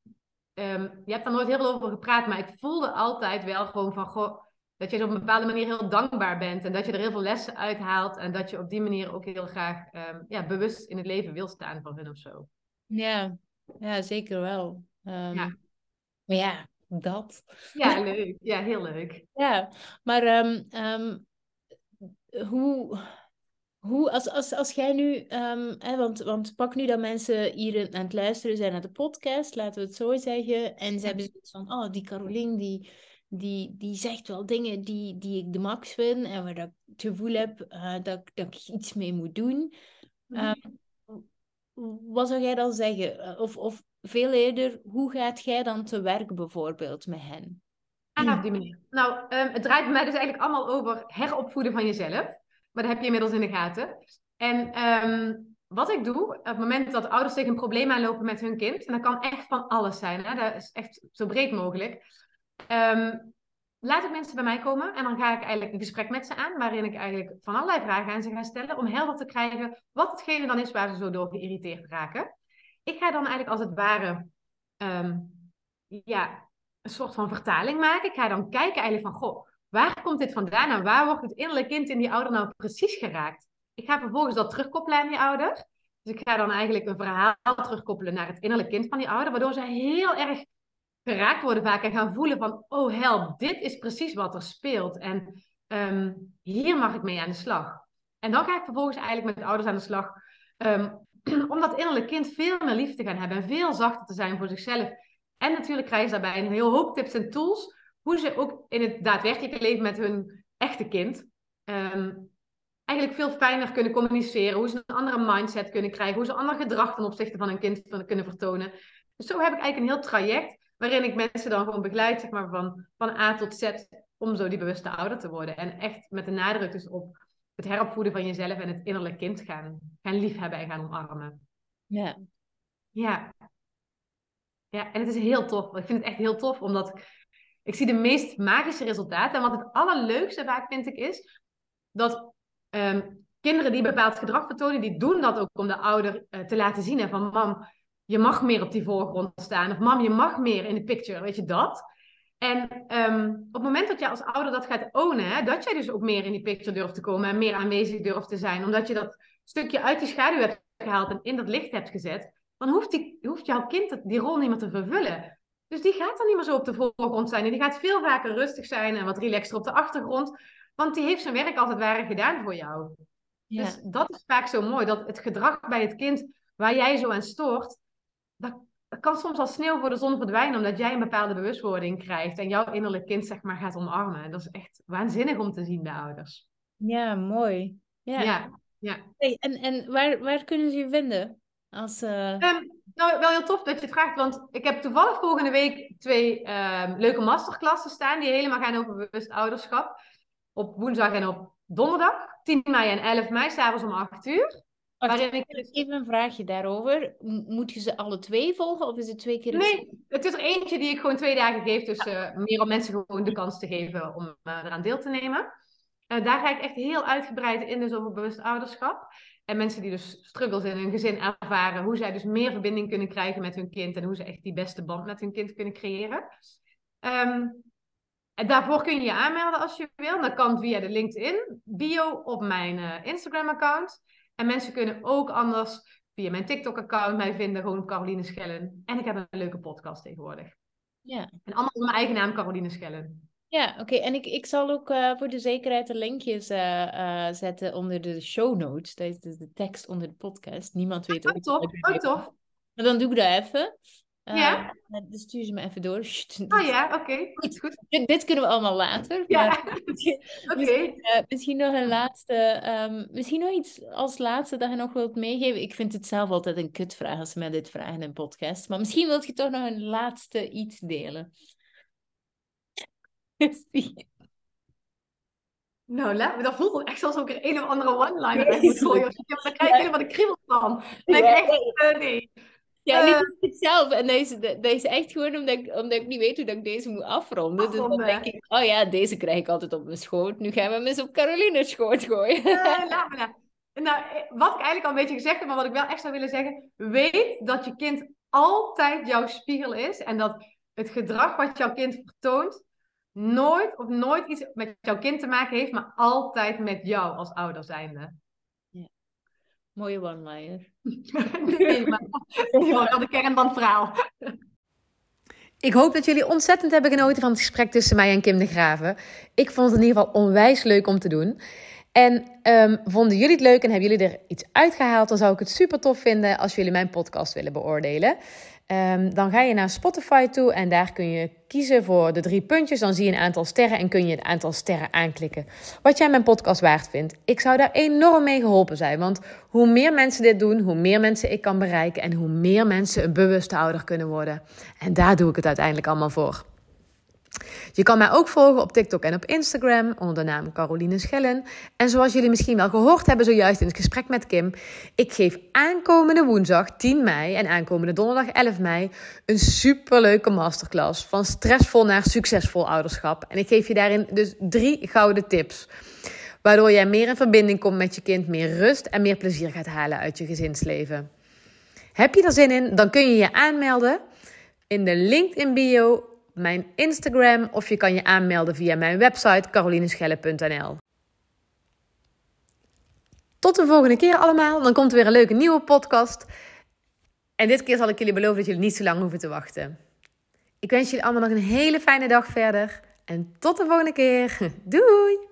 Ehm, je hebt daar nooit heel veel over gepraat, maar ik voelde altijd wel gewoon van, goh, dat je op een bepaalde manier heel dankbaar bent. En dat je er heel veel lessen uithaalt. En dat je op die manier ook heel graag ehm, ja, bewust in het leven wil staan van hun of zo. Ja, ja, zeker wel. Ehm, Ja. Maar ja, dat. Ja, leuk. Ja, heel leuk. Ja, maar ehm, hoe, hoe als, als, als jij nu, hè, want, want pak nu dat mensen hier aan het luisteren zijn naar de podcast, laten we het zo zeggen, en ze hebben zoiets van, oh, die Caroline, die, die, die zegt wel dingen die, die ik de max vind en waar dat ik het gevoel heb eh, dat, ik- dat ik iets mee moet doen. Ehm, wat zou jij dan zeggen? Eh, Of, of veel eerder, hoe gaat jij dan te werk bijvoorbeeld met hen? Ah, op die manier. Nou, ehm, het draait bij mij dus eigenlijk allemaal over heropvoeden van jezelf. Maar dat heb je inmiddels in de gaten. En ehm, wat ik doe, op het moment dat ouders tegen een probleem aanlopen met hun kind, en dat kan echt van alles zijn, hè? dat is echt zo breed mogelijk. Ehm, laat ik mensen bij mij komen en dan ga ik eigenlijk een gesprek met ze aan, waarin ik eigenlijk van allerlei vragen aan ze ga stellen, om helder te krijgen wat hetgene dan is waar ze zo door geïrriteerd raken. Ik ga dan eigenlijk als het ware ehm, ja, een soort van vertaling maken. Ik ga dan kijken eigenlijk van, goh, waar komt dit vandaan en waar wordt het innerlijke kind in die ouder nou precies geraakt? Ik ga vervolgens dat terugkoppelen aan die ouder. Dus ik ga dan eigenlijk een verhaal terugkoppelen naar het innerlijke kind van die ouder, waardoor zij heel erg geraakt worden vaak en gaan voelen van, oh help, dit is precies wat er speelt en ehm, hier mag ik mee aan de slag. En dan ga ik vervolgens eigenlijk met ouders aan de slag ehm, om dat innerlijke kind veel meer lief te gaan hebben en veel zachter te zijn voor zichzelf. En natuurlijk krijgen ze daarbij een heel hoop tips en tools hoe ze ook in het daadwerkelijke leven met hun echte kind. Ehm, eigenlijk veel fijner kunnen communiceren. Hoe ze een andere mindset kunnen krijgen. Hoe ze ander gedrag ten opzichte van een kind kunnen vertonen. Dus zo heb ik eigenlijk een heel traject waarin ik mensen dan gewoon begeleid, zeg maar, van, van A tot Z, om zo die bewuste ouder te worden. En echt met de nadruk dus op het heropvoeden van jezelf en het innerlijk kind gaan, gaan liefhebben en gaan omarmen. Ja. Ja. Ja, en het is heel tof. Ik vind het echt heel tof, omdat ik zie de meest magische resultaten. En wat het allerleukste vaak vind ik is, dat ehm, kinderen die bepaald gedrag vertonen, die doen dat ook om de ouder uh, te laten zien. Hè, van mam, je mag meer op die voorgrond staan. Of mam, je mag meer in de picture. Weet je dat? En um, op het moment dat je als ouder dat gaat ownen, hè, dat jij dus ook meer in die picture durft te komen en meer aanwezig durft te zijn, omdat je dat stukje uit die schaduw hebt gehaald en in dat licht hebt gezet, dan hoeft, die, hoeft jouw kind die rol niet meer te vervullen. Dus die gaat dan niet meer zo op de voorgrond zijn. En die gaat veel vaker rustig zijn en wat relaxter op de achtergrond. Want die heeft zijn werk als het ware gedaan voor jou. Ja. Dus dat is vaak zo mooi. Dat het gedrag bij het kind waar jij zo aan stoort, dat, kan soms als sneeuw voor de zon verdwijnen. Omdat jij een bepaalde bewustwording krijgt. En jouw innerlijk kind zeg maar gaat omarmen. Dat is echt waanzinnig om te zien bij ouders. Ja, mooi. Ja. ja, ja. Hey, en en waar, waar kunnen ze je vinden? Als, uh... nou, wel heel tof dat je het vraagt, want ik heb toevallig volgende week twee uh, leuke masterklassen staan die helemaal gaan over bewust ouderschap. Op woensdag en op donderdag, 10 mei en 11 mei, s'avonds om 8 uur. Wacht, ik... Even een vraagje daarover. Moet je ze alle twee volgen of is het twee keer? Nee, het is er eentje die ik gewoon twee dagen geef. Dus uh, meer om mensen gewoon de kans te geven om uh, eraan deel te nemen. Uh, daar ga ik echt heel uitgebreid in, dus over bewust ouderschap. En mensen die dus struggles in hun gezin ervaren, hoe zij dus meer verbinding kunnen krijgen met hun kind en hoe ze echt die beste band met hun kind kunnen creëren. Um, en daarvoor kun je je aanmelden als je wil. Dat kan via de LinkedIn bio op mijn uh, Instagram-account. En mensen kunnen ook anders via mijn TikTok-account mij vinden, gewoon Caroline Schellen. En ik heb een leuke podcast tegenwoordig. Ja. En allemaal onder mijn eigen naam, Caroline Schellen. Ja, oké. En ik, ik zal ook uh, voor de zekerheid de linkjes uh, uh, zetten onder de show notes. Dat is de, tekst onder de podcast. Niemand weet ook. Oh, tof. Oh, tof. Maar dan doe ik dat even. Ja. Dan stuur ze me even door. oh ja, oké. Okay. Goed, goed. Dit, dit, kunnen we allemaal later. Ja. oké. Misschien, misschien, nog een laatste. Um, misschien nog iets als laatste dat je nog wilt meegeven. Ik vind het zelf altijd een kutvraag als ze mij dit vragen in een podcast. Maar misschien wilt je toch nog een laatste iets delen. Nou, laat, dat voelt het echt alsof ik er een of andere one-liner nee, moet gooien. Dan krijg ik helemaal de kriebel van. Dan ik echt, uh, nee. Ja, niet uh, ik zelf. En deze, deze echt gewoon omdat ik, omdat ik niet weet hoe dat ik deze moet afronden. Dus dan denk ik, oh ja, deze krijg ik altijd op mijn schoot. Nu gaan we hem eens op Caroline's schoot gooien. Uh, laat me nou. nou, wat ik eigenlijk al een beetje gezegd heb, maar wat ik wel echt zou willen zeggen. Weet dat je kind altijd jouw spiegel is. En dat het gedrag wat jouw kind vertoont, nooit of nooit iets met jouw kind te maken heeft, maar altijd met jou als ouder zijnde. Mooie one-liner. nee, maar wel de kern van het verhaal. Ik hoop dat jullie ontzettend hebben genoten van het gesprek tussen mij en Kim de Graven. Ik vond het in ieder geval onwijs leuk om te doen. En um, vonden jullie het leuk en hebben jullie er iets uitgehaald, dan zou ik het super tof vinden als jullie mijn podcast willen beoordelen. Um, dan ga je naar Spotify toe en daar kun je kiezen voor de drie puntjes. Dan zie je een aantal sterren en kun je het aantal sterren aanklikken. Wat jij mijn podcast waard vindt. Ik zou daar enorm mee geholpen zijn. Want hoe meer mensen dit doen, hoe meer mensen ik kan bereiken. En hoe meer mensen een bewuste ouder kunnen worden. En daar doe ik het uiteindelijk allemaal voor. Je kan mij ook volgen op TikTok en op Instagram onder de naam Caroline Schellen. En zoals jullie misschien wel gehoord hebben zojuist in het gesprek met Kim, ik geef aankomende woensdag 10 mei en aankomende donderdag 11 mei een superleuke masterclass van stressvol naar succesvol ouderschap. En ik geef je daarin dus drie gouden tips. Waardoor jij meer in verbinding komt met je kind, meer rust en meer plezier gaat halen uit je gezinsleven. Heb je er zin in? Dan kun je je aanmelden in de LinkedIn bio mijn Instagram of je kan je aanmelden via mijn website carolineschelle.nl. Tot de volgende keer allemaal. Dan komt er weer een leuke nieuwe podcast. En dit keer zal ik jullie beloven dat jullie niet zo lang hoeven te wachten. Ik wens jullie allemaal nog een hele fijne dag verder. En tot de volgende keer. Doei!